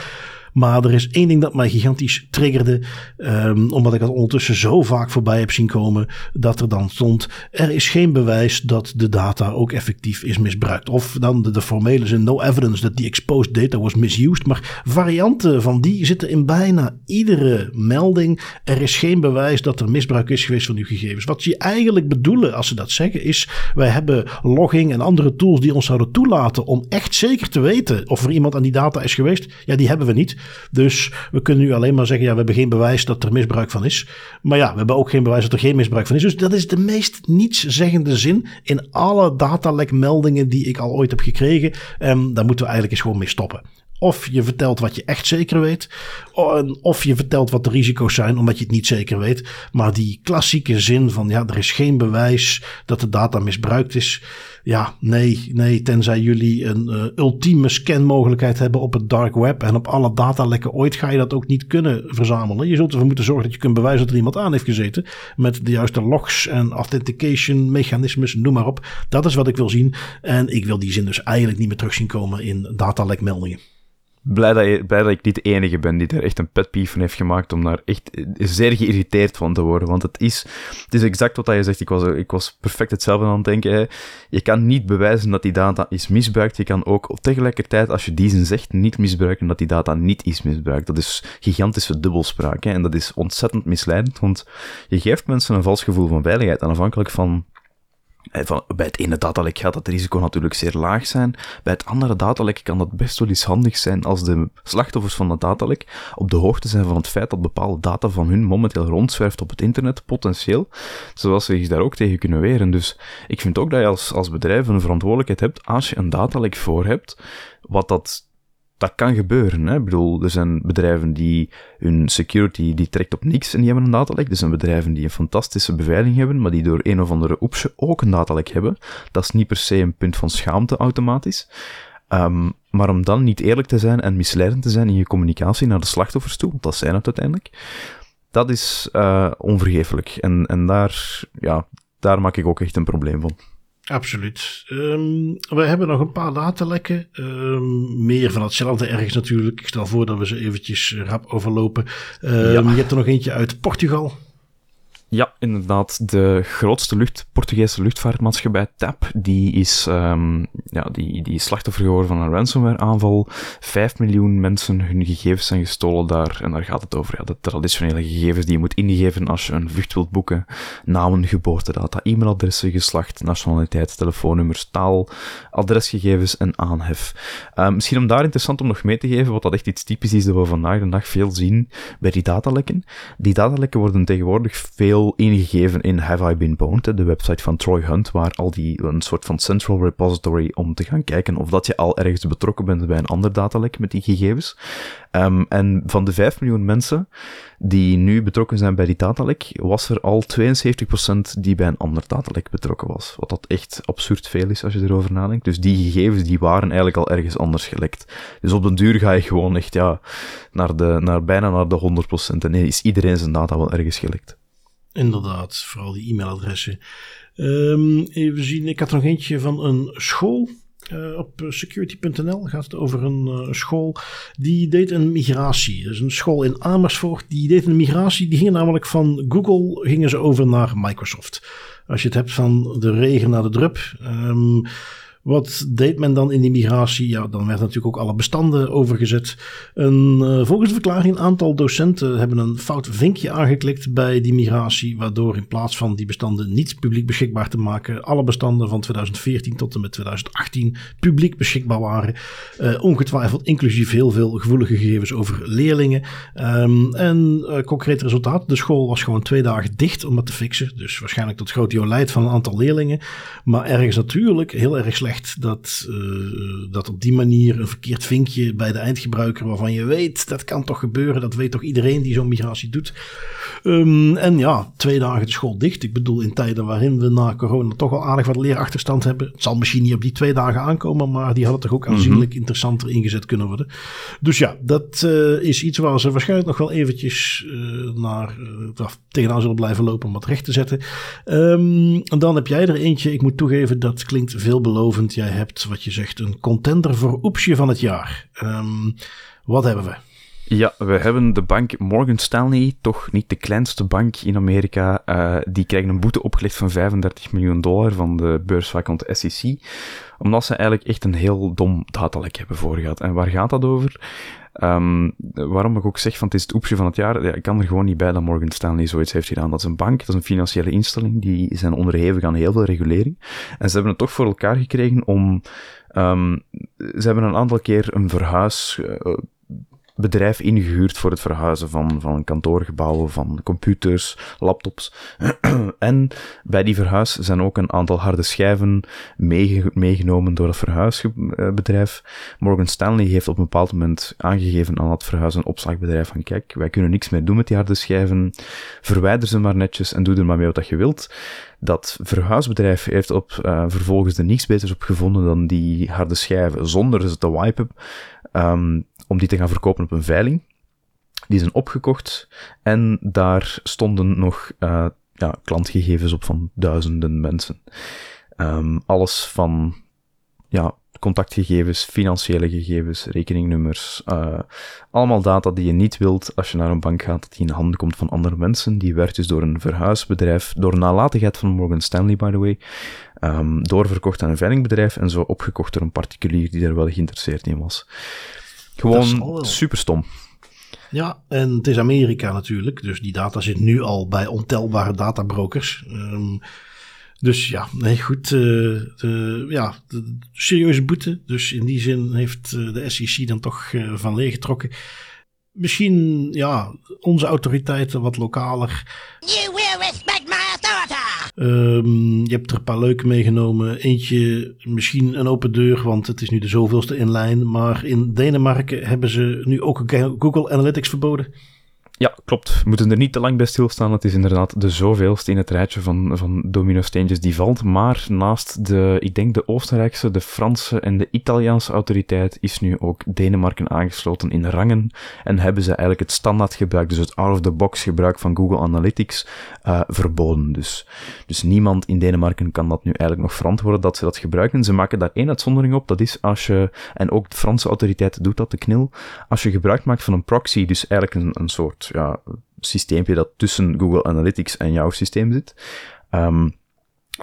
Maar er is één ding dat mij gigantisch triggerde. Um, omdat ik het ondertussen zo vaak voorbij heb zien komen. Dat er dan stond. Er is geen bewijs dat de data ook effectief is misbruikt. Of dan de, de formele zin. No evidence that the exposed data was misused. Maar varianten van die zitten in bijna iedere melding. Er is geen bewijs dat er misbruik is geweest van uw gegevens. Wat ze eigenlijk bedoelen als ze dat zeggen is. Wij hebben logging en andere tools die ons zouden toelaten. Om echt zeker te weten of er iemand aan die data is geweest. Ja, die hebben we niet. Dus we kunnen nu alleen maar zeggen, ja, we hebben geen bewijs dat er misbruik van is. Maar ja, we hebben ook geen bewijs dat er geen misbruik van is. Dus dat is de meest nietszeggende zin in alle datalekmeldingen die ik al ooit heb gekregen. En daar moeten we eigenlijk eens gewoon mee stoppen. Of je vertelt wat je echt zeker weet. Of je vertelt wat de risico's zijn, omdat je het niet zeker weet. Maar die klassieke zin van ja, er is geen bewijs dat de data misbruikt is. Ja, nee, nee, tenzij jullie een uh, ultieme scanmogelijkheid hebben op het dark web en op alle datalekken ooit ga je dat ook niet kunnen verzamelen. Je zult ervoor moeten zorgen dat je kunt bewijzen dat er iemand aan heeft gezeten met de juiste logs en authentication mechanismes, noem maar op. Dat is wat ik wil zien en ik wil die zin dus eigenlijk niet meer terug zien komen in datalekmeldingen blij dat, je, blij dat ik niet de enige ben die er echt een pet peeve van heeft gemaakt om daar echt zeer geïrriteerd van te worden. Want het is, het is exact wat je zegt. Ik was, ik was perfect hetzelfde aan het denken. Hè. Je kan niet bewijzen dat die data is misbruikt. Je kan ook tegelijkertijd, als je die zin zegt, niet misbruiken dat die data niet is misbruikt. Dat is gigantische dubbelspraak. Hè. En dat is ontzettend misleidend, want je geeft mensen een vals gevoel van veiligheid. En afhankelijk van van, bij het ene datalek gaat dat risico natuurlijk zeer laag zijn. Bij het andere datalek kan dat best wel eens handig zijn als de slachtoffers van dat datalek op de hoogte zijn van het feit dat bepaalde data van hun momenteel rondzwerft op het internet, potentieel, zodat ze zich daar ook tegen kunnen weren. Dus ik vind ook dat je als, als bedrijf een verantwoordelijkheid hebt als je een datalek voor hebt, wat dat dat kan gebeuren. Hè? Ik bedoel, er zijn bedrijven die hun security die trekt op niks en die hebben een datalek. Er zijn bedrijven die een fantastische beveiliging hebben, maar die door een of andere oepsje ook een datalek hebben. Dat is niet per se een punt van schaamte automatisch. Um, maar om dan niet eerlijk te zijn en misleidend te zijn in je communicatie naar de slachtoffers toe, want dat zijn het uiteindelijk, dat is uh, onvergeeflijk. En, en daar, ja, daar maak ik ook echt een probleem van. Absoluut. Um, we hebben nog een paar datalekken. Um, meer van hetzelfde ergens natuurlijk. Ik stel voor dat we ze eventjes rap overlopen. Um, ja. Je hebt er nog eentje uit Portugal. Ja, inderdaad. De grootste lucht, Portugese luchtvaartmaatschappij TAP, die is, um, ja, die, die slachtoffer geworden van een ransomware aanval. Vijf miljoen mensen, hun gegevens zijn gestolen daar. En daar gaat het over, ja, de traditionele gegevens die je moet ingeven als je een vlucht wilt boeken. Namen, geboortedata, e-mailadressen, geslacht, nationaliteit, telefoonnummers, taal, adresgegevens en aanhef. Um, misschien om daar interessant om nog mee te geven, wat dat echt iets typisch is dat we vandaag de dag veel zien bij die datalekken. Die datalekken worden tegenwoordig veel ingegeven in Have I Been Boned, de website van Troy Hunt, waar al die een soort van central repository om te gaan kijken of dat je al ergens betrokken bent bij een ander datalek met die gegevens. Um, en van de 5 miljoen mensen die nu betrokken zijn bij die datalek, was er al 72% die bij een ander datalek betrokken was. Wat dat echt absurd veel is als je erover nadenkt. Dus die gegevens die waren eigenlijk al ergens anders gelekt. Dus op den duur ga je gewoon echt ja, naar, de, naar bijna naar de 100%. En is iedereen zijn data wel ergens gelekt. Inderdaad, vooral die e-mailadressen. Um, even zien, ik had er nog eentje van een school. Uh, op security.nl gaat het over een uh, school die deed een migratie. Dus een school in Amersfoort die deed een migratie. Die ging namelijk van Google gingen ze over naar Microsoft. Als je het hebt van de regen naar de drup. Um, wat deed men dan in die migratie? Ja, dan werden natuurlijk ook alle bestanden overgezet. En, uh, volgens de verklaring, een aantal docenten hebben een fout vinkje aangeklikt bij die migratie, waardoor in plaats van die bestanden niet publiek beschikbaar te maken, alle bestanden van 2014 tot en met 2018 publiek beschikbaar waren. Uh, ongetwijfeld inclusief heel veel gevoelige gegevens over leerlingen. Um, en uh, concreet resultaat, de school was gewoon twee dagen dicht om het te fixen. Dus waarschijnlijk tot groot jolijt van een aantal leerlingen. Maar ergens natuurlijk heel erg slecht dat, uh, dat op die manier een verkeerd vinkje bij de eindgebruiker, waarvan je weet dat kan toch gebeuren, dat weet toch iedereen die zo'n migratie doet. Um, en ja, twee dagen de school dicht. Ik bedoel, in tijden waarin we na corona toch al aardig wat leerachterstand hebben. Het zal misschien niet op die twee dagen aankomen, maar die hadden toch ook aanzienlijk mm -hmm. interessanter ingezet kunnen worden. Dus ja, dat uh, is iets waar ze waarschijnlijk nog wel eventjes uh, naar, tegenaan zullen blijven lopen om wat recht te zetten. Um, en dan heb jij er eentje, ik moet toegeven, dat klinkt veelbelovend jij hebt wat je zegt een contender voor Oepsje van het jaar. Um, wat hebben we? Ja, we hebben de bank Morgan Stanley, toch niet de kleinste bank in Amerika. Uh, die krijgen een boete opgelegd van 35 miljoen dollar van de beursvakant SEC. Omdat ze eigenlijk echt een heel dom datalek hebben voorgehad. En waar gaat dat over? Um, waarom ik ook zeg van het is het oepsje van het jaar, ja, ik kan er gewoon niet bij dat Morgan Stanley zoiets heeft gedaan. Dat is een bank, dat is een financiële instelling, die zijn onderhevig aan heel veel regulering. En ze hebben het toch voor elkaar gekregen om, um, ze hebben een aantal keer een verhuis, uh, bedrijf ingehuurd voor het verhuizen van, van kantoorgebouwen, van computers, laptops. en bij die verhuis zijn ook een aantal harde schijven meege meegenomen door het verhuisbedrijf. Morgan Stanley heeft op een bepaald moment aangegeven aan het verhuis- en opslagbedrijf van kijk, wij kunnen niks meer doen met die harde schijven, verwijder ze maar netjes en doe er maar mee wat je wilt. Dat verhuisbedrijf heeft op, uh, vervolgens er niets beters op gevonden dan die harde schijven zonder ze te wipen. Um, om die te gaan verkopen op een veiling. Die zijn opgekocht en daar stonden nog uh, ja, klantgegevens op van duizenden mensen. Um, alles van ja, contactgegevens, financiële gegevens, rekeningnummers, uh, allemaal data die je niet wilt als je naar een bank gaat, dat die in handen komt van andere mensen. Die werd dus door een verhuisbedrijf, door nalatigheid van Morgan Stanley, by the way, um, doorverkocht aan een veilingbedrijf en zo opgekocht door een particulier die er wel geïnteresseerd in was. Gewoon super stom. Ja, en het is Amerika natuurlijk. Dus die data zit nu al bij ontelbare databrokers. Um, dus ja, nee, goed. Uh, de, ja, de, serieuze boete. Dus in die zin heeft de SEC dan toch uh, van leeggetrokken. Misschien, ja, onze autoriteiten wat lokaler. You will respect my authority! Um, je hebt er een paar leuke meegenomen. Eentje, misschien een open deur, want het is nu de zoveelste in lijn. Maar in Denemarken hebben ze nu ook Google Analytics verboden. Ja, klopt. We moeten er niet te lang bij stilstaan. Het is inderdaad de zoveelste in het rijtje van, van domino-steentjes die valt. Maar naast de, ik denk de Oostenrijkse, de Franse en de Italiaanse autoriteit is nu ook Denemarken aangesloten in rangen. En hebben ze eigenlijk het standaard gebruik, dus het out-of-the-box gebruik van Google Analytics, uh, verboden. Dus, dus niemand in Denemarken kan dat nu eigenlijk nog verantwoorden dat ze dat gebruiken. Ze maken daar één uitzondering op. Dat is als je, en ook de Franse autoriteit doet dat, de KNIL, als je gebruik maakt van een proxy, dus eigenlijk een, een soort ja, systeempje dat tussen Google Analytics en jouw systeem zit. Ehm,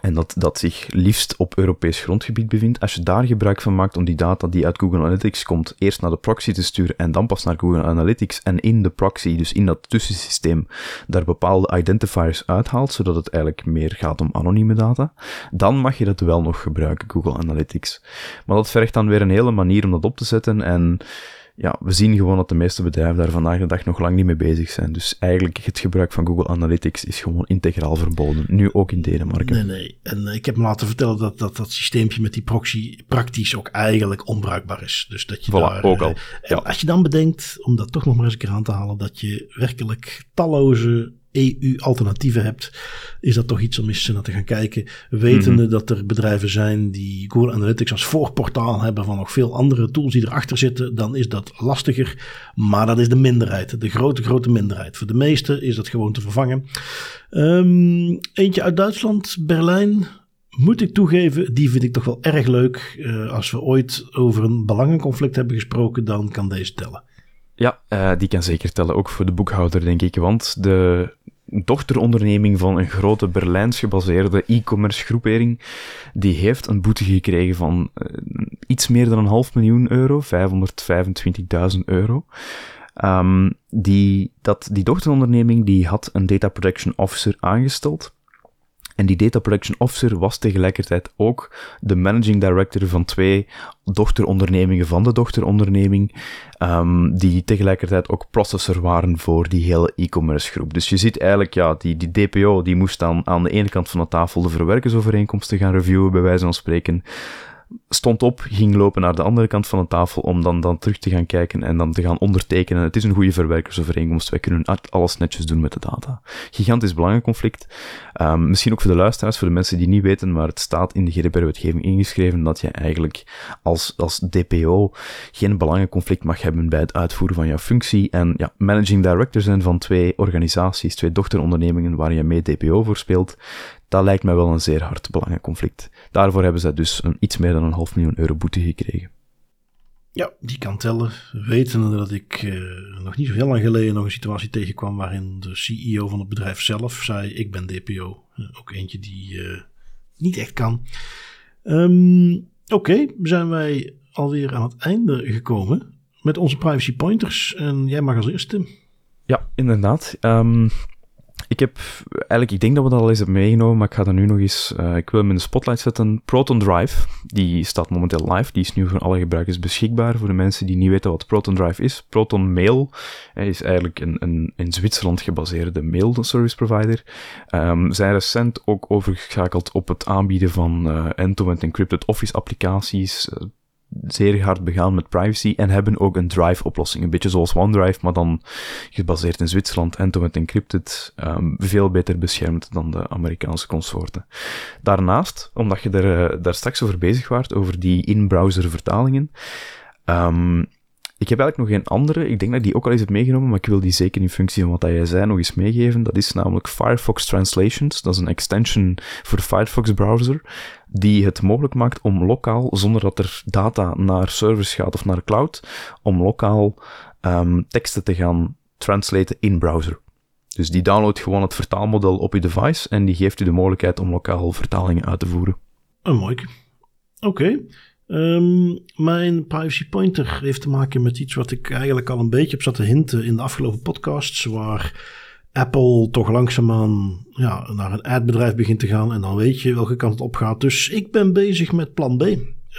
en dat, dat zich liefst op Europees grondgebied bevindt. Als je daar gebruik van maakt om die data die uit Google Analytics komt, eerst naar de proxy te sturen en dan pas naar Google Analytics en in de proxy, dus in dat tussensysteem, daar bepaalde identifiers uithaalt, zodat het eigenlijk meer gaat om anonieme data, dan mag je dat wel nog gebruiken, Google Analytics. Maar dat vergt dan weer een hele manier om dat op te zetten en ja, we zien gewoon dat de meeste bedrijven daar vandaag de dag nog lang niet mee bezig zijn. Dus eigenlijk het gebruik van Google Analytics is gewoon integraal verboden. Nu ook in Denemarken. Nee, nee. En eh, ik heb me laten vertellen dat dat, dat systeempje met die proxy praktisch ook eigenlijk onbruikbaar is. Dus dat je voilà, daar... ook al. eh, Ja. Als je dan bedenkt, om dat toch nog maar eens een keer aan te halen, dat je werkelijk talloze EU-alternatieven hebt, is dat toch iets om eens naar te gaan kijken. Wetende Mhm. dat er bedrijven zijn die Google Analytics als voorportaal hebben van nog veel andere tools die erachter zitten, dan is dat lastiger. Maar dat is de minderheid, de grote, grote minderheid. Voor de meesten is dat gewoon te vervangen. Ehm, eentje uit Duitsland, Berlijn. Moet ik toegeven, die vind ik toch wel erg leuk. Eh, als we ooit over een belangenconflict hebben gesproken, dan kan deze tellen. Ja, eh, die kan zeker tellen, ook voor de boekhouder, denk ik. Want de dochteronderneming van een grote Berlijns gebaseerde e-commerce groepering, die heeft een boete gekregen van eh, iets meer dan een half miljoen euro, 525.000 euro. Ehm, die, dat, die dochteronderneming die had een data protection officer aangesteld. En die data protection officer was tegelijkertijd ook de managing director van twee dochterondernemingen van de dochteronderneming, ehm, die tegelijkertijd ook processor waren voor die hele e-commerce groep. Dus je ziet eigenlijk, ja, die, die DPO die moest dan aan de ene kant van de tafel de verwerkersovereenkomsten gaan reviewen, bij wijze van spreken stond op, ging lopen naar de andere kant van de tafel om dan, dan terug te gaan kijken en dan te gaan ondertekenen. Het is een goede verwerkersovereenkomst. Wij kunnen alles netjes doen met de data. Gigantisch belangenconflict. Um, misschien ook voor de luisteraars, voor de mensen die niet weten, maar het staat in de GDPR-wetgeving ingeschreven dat je eigenlijk als, als DPO geen belangenconflict mag hebben bij het uitvoeren van jouw functie. En ja, managing director zijn van twee organisaties, twee dochterondernemingen waar je mee DPO voor speelt. Dat lijkt mij wel een zeer hard belangenconflict. Daarvoor hebben zij dus een, iets meer dan een half miljoen euro boete gekregen. Ja, die kan tellen. Wetende dat ik eh, nog niet zo heel lang geleden nog een situatie tegenkwam waarin de CEO van het bedrijf zelf zei: Ik ben DPO. Eh, ook eentje die eh, niet echt kan. Um, Oké, zijn wij alweer aan het einde gekomen met onze privacy pointers. En jij mag als eerste. Ja, inderdaad. Um, ik heb eigenlijk, ik denk dat we dat al eens hebben meegenomen, maar ik ga dat nu nog eens, uh, ik wil hem in de spotlight zetten. Proton Drive, die staat momenteel live, die is nu voor alle gebruikers beschikbaar. Voor de mensen die niet weten wat Proton Drive is. Proton Mail uh, is eigenlijk een, een in Zwitserland gebaseerde mail service provider. Um, zijn recent ook overgeschakeld op het aanbieden van uh, end-to-end encrypted office applicaties, zeer hard begaan met privacy en hebben ook een Drive-oplossing. Een beetje zoals OneDrive, maar dan gebaseerd in Zwitserland, end-to-end encrypted, um, veel beter beschermd dan de Amerikaanse consorten. Daarnaast, omdat je er, uh, daar straks over bezig waart, over die in-browser vertalingen, um, ik heb eigenlijk nog een andere, ik denk dat ik die ook al eens heb meegenomen, maar ik wil die zeker in functie van wat jij zei nog eens meegeven. Dat is namelijk Firefox Translations. Dat is een extension voor de Firefox browser, die het mogelijk maakt om lokaal, zonder dat er data naar servers gaat of naar cloud, om lokaal um, teksten te gaan translaten in browser. Dus die downloadt gewoon het vertaalmodel op je device en die geeft u de mogelijkheid om lokaal vertalingen uit te voeren. Een mooi. Oké. Um, mijn privacy pointer heeft te maken met iets wat ik eigenlijk al een beetje op zat te hinten in de afgelopen podcasts, waar Apple toch langzaamaan ja, naar een adbedrijf begint te gaan en dan weet je welke kant het op gaat. Dus ik ben bezig met plan B.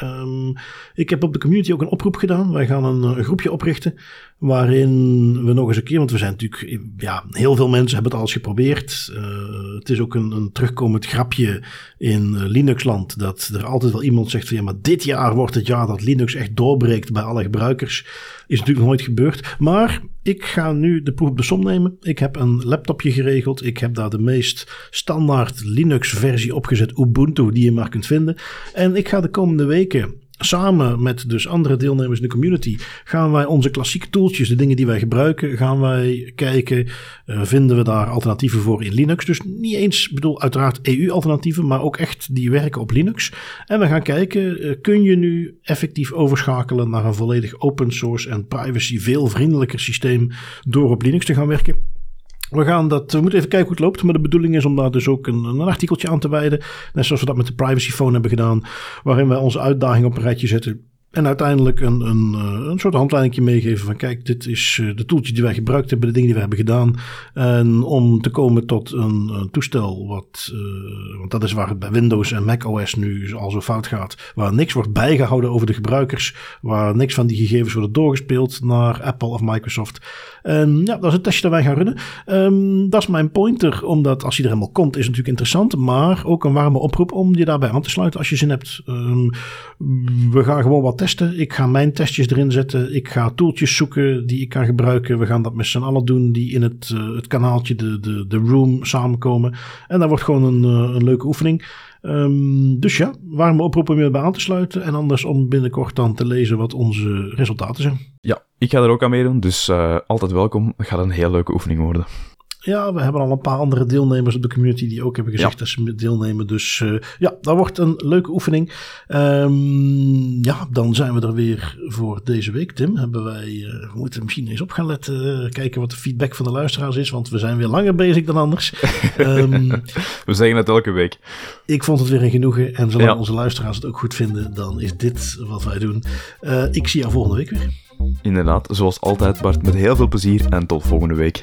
Um, ik heb op de community ook een oproep gedaan. Wij gaan een, een, groepje oprichten waarin we nog eens een keer, want we zijn natuurlijk, ja, heel veel mensen hebben het al eens geprobeerd. Uh, het is ook een, een terugkomend grapje in uh, Linuxland dat er altijd wel iemand zegt van ja, maar dit jaar wordt het jaar dat Linux echt doorbreekt bij alle gebruikers. Is natuurlijk nooit gebeurd. Maar ik ga nu de proef op de som nemen. Ik heb een laptopje geregeld. Ik heb daar de meest standaard Linux versie opgezet, Ubuntu, die je maar kunt vinden. En ik ga de komende weken samen met dus andere deelnemers in de community gaan wij onze klassieke tooltjes, de dingen die wij gebruiken, gaan wij kijken, uh, vinden we daar alternatieven voor in Linux. Dus niet eens, bedoel uiteraard EU-alternatieven, maar ook echt die werken op Linux. En we gaan kijken, uh, kun je nu effectief overschakelen naar een volledig open source en privacy veel vriendelijker systeem door op Linux te gaan werken. We, gaan dat, we moeten even kijken hoe het loopt. Maar de bedoeling is om daar dus ook een, een artikeltje aan te wijden. Net zoals we dat met de Privacy Phone hebben gedaan. Waarin wij onze uitdaging op een rijtje zetten. En uiteindelijk een, een, eh, een soort handleiding meegeven van kijk, dit is eh, de toeltje die wij gebruikt hebben, de dingen die we hebben gedaan. En om te komen tot een, toestel wat, uh, want dat is waar het bij Windows en Mac OS nu al zo fout gaat. Waar niks wordt bijgehouden over de gebruikers. Waar niks van die gegevens worden doorgespeeld naar Apple of Microsoft. En ja, dat is een testje dat wij gaan runnen. Um, dat is mijn pointer, omdat als hij er helemaal komt is het natuurlijk interessant. Maar ook een warme oproep om je daarbij aan te sluiten als je zin hebt. Um, we gaan gewoon wat Ik ga mijn testjes erin zetten. Ik ga tooltjes zoeken die ik kan gebruiken. We gaan dat met z'n allen doen die in het, uh, het kanaaltje, de, de, de room samenkomen. En dat wordt gewoon een, uh, een leuke oefening. Um, dus ja, warme oproep om je bij aan te sluiten. En anders om binnenkort dan te lezen wat onze resultaten zijn. Ja, ik ga er ook aan meedoen. Dus uh, altijd welkom. Het gaat een heel leuke oefening worden. Ja, we hebben al een paar andere deelnemers op de community die ook hebben gezegd ja. dat ze deelnemen. Dus uh, ja, dat wordt een leuke oefening. Um, ja, dan zijn we er weer voor deze week, Tim. Hebben wij, uh, we moeten misschien eens op gaan letten, uh, kijken wat de feedback van de luisteraars is, want we zijn weer langer bezig dan anders. um, we zeggen het elke week. Ik vond het weer een genoegen en zolang ja. onze luisteraars het ook goed vinden, dan is dit wat wij doen. ik zie jou volgende week weer. Inderdaad, zoals altijd Bart, met heel veel plezier en tot volgende week.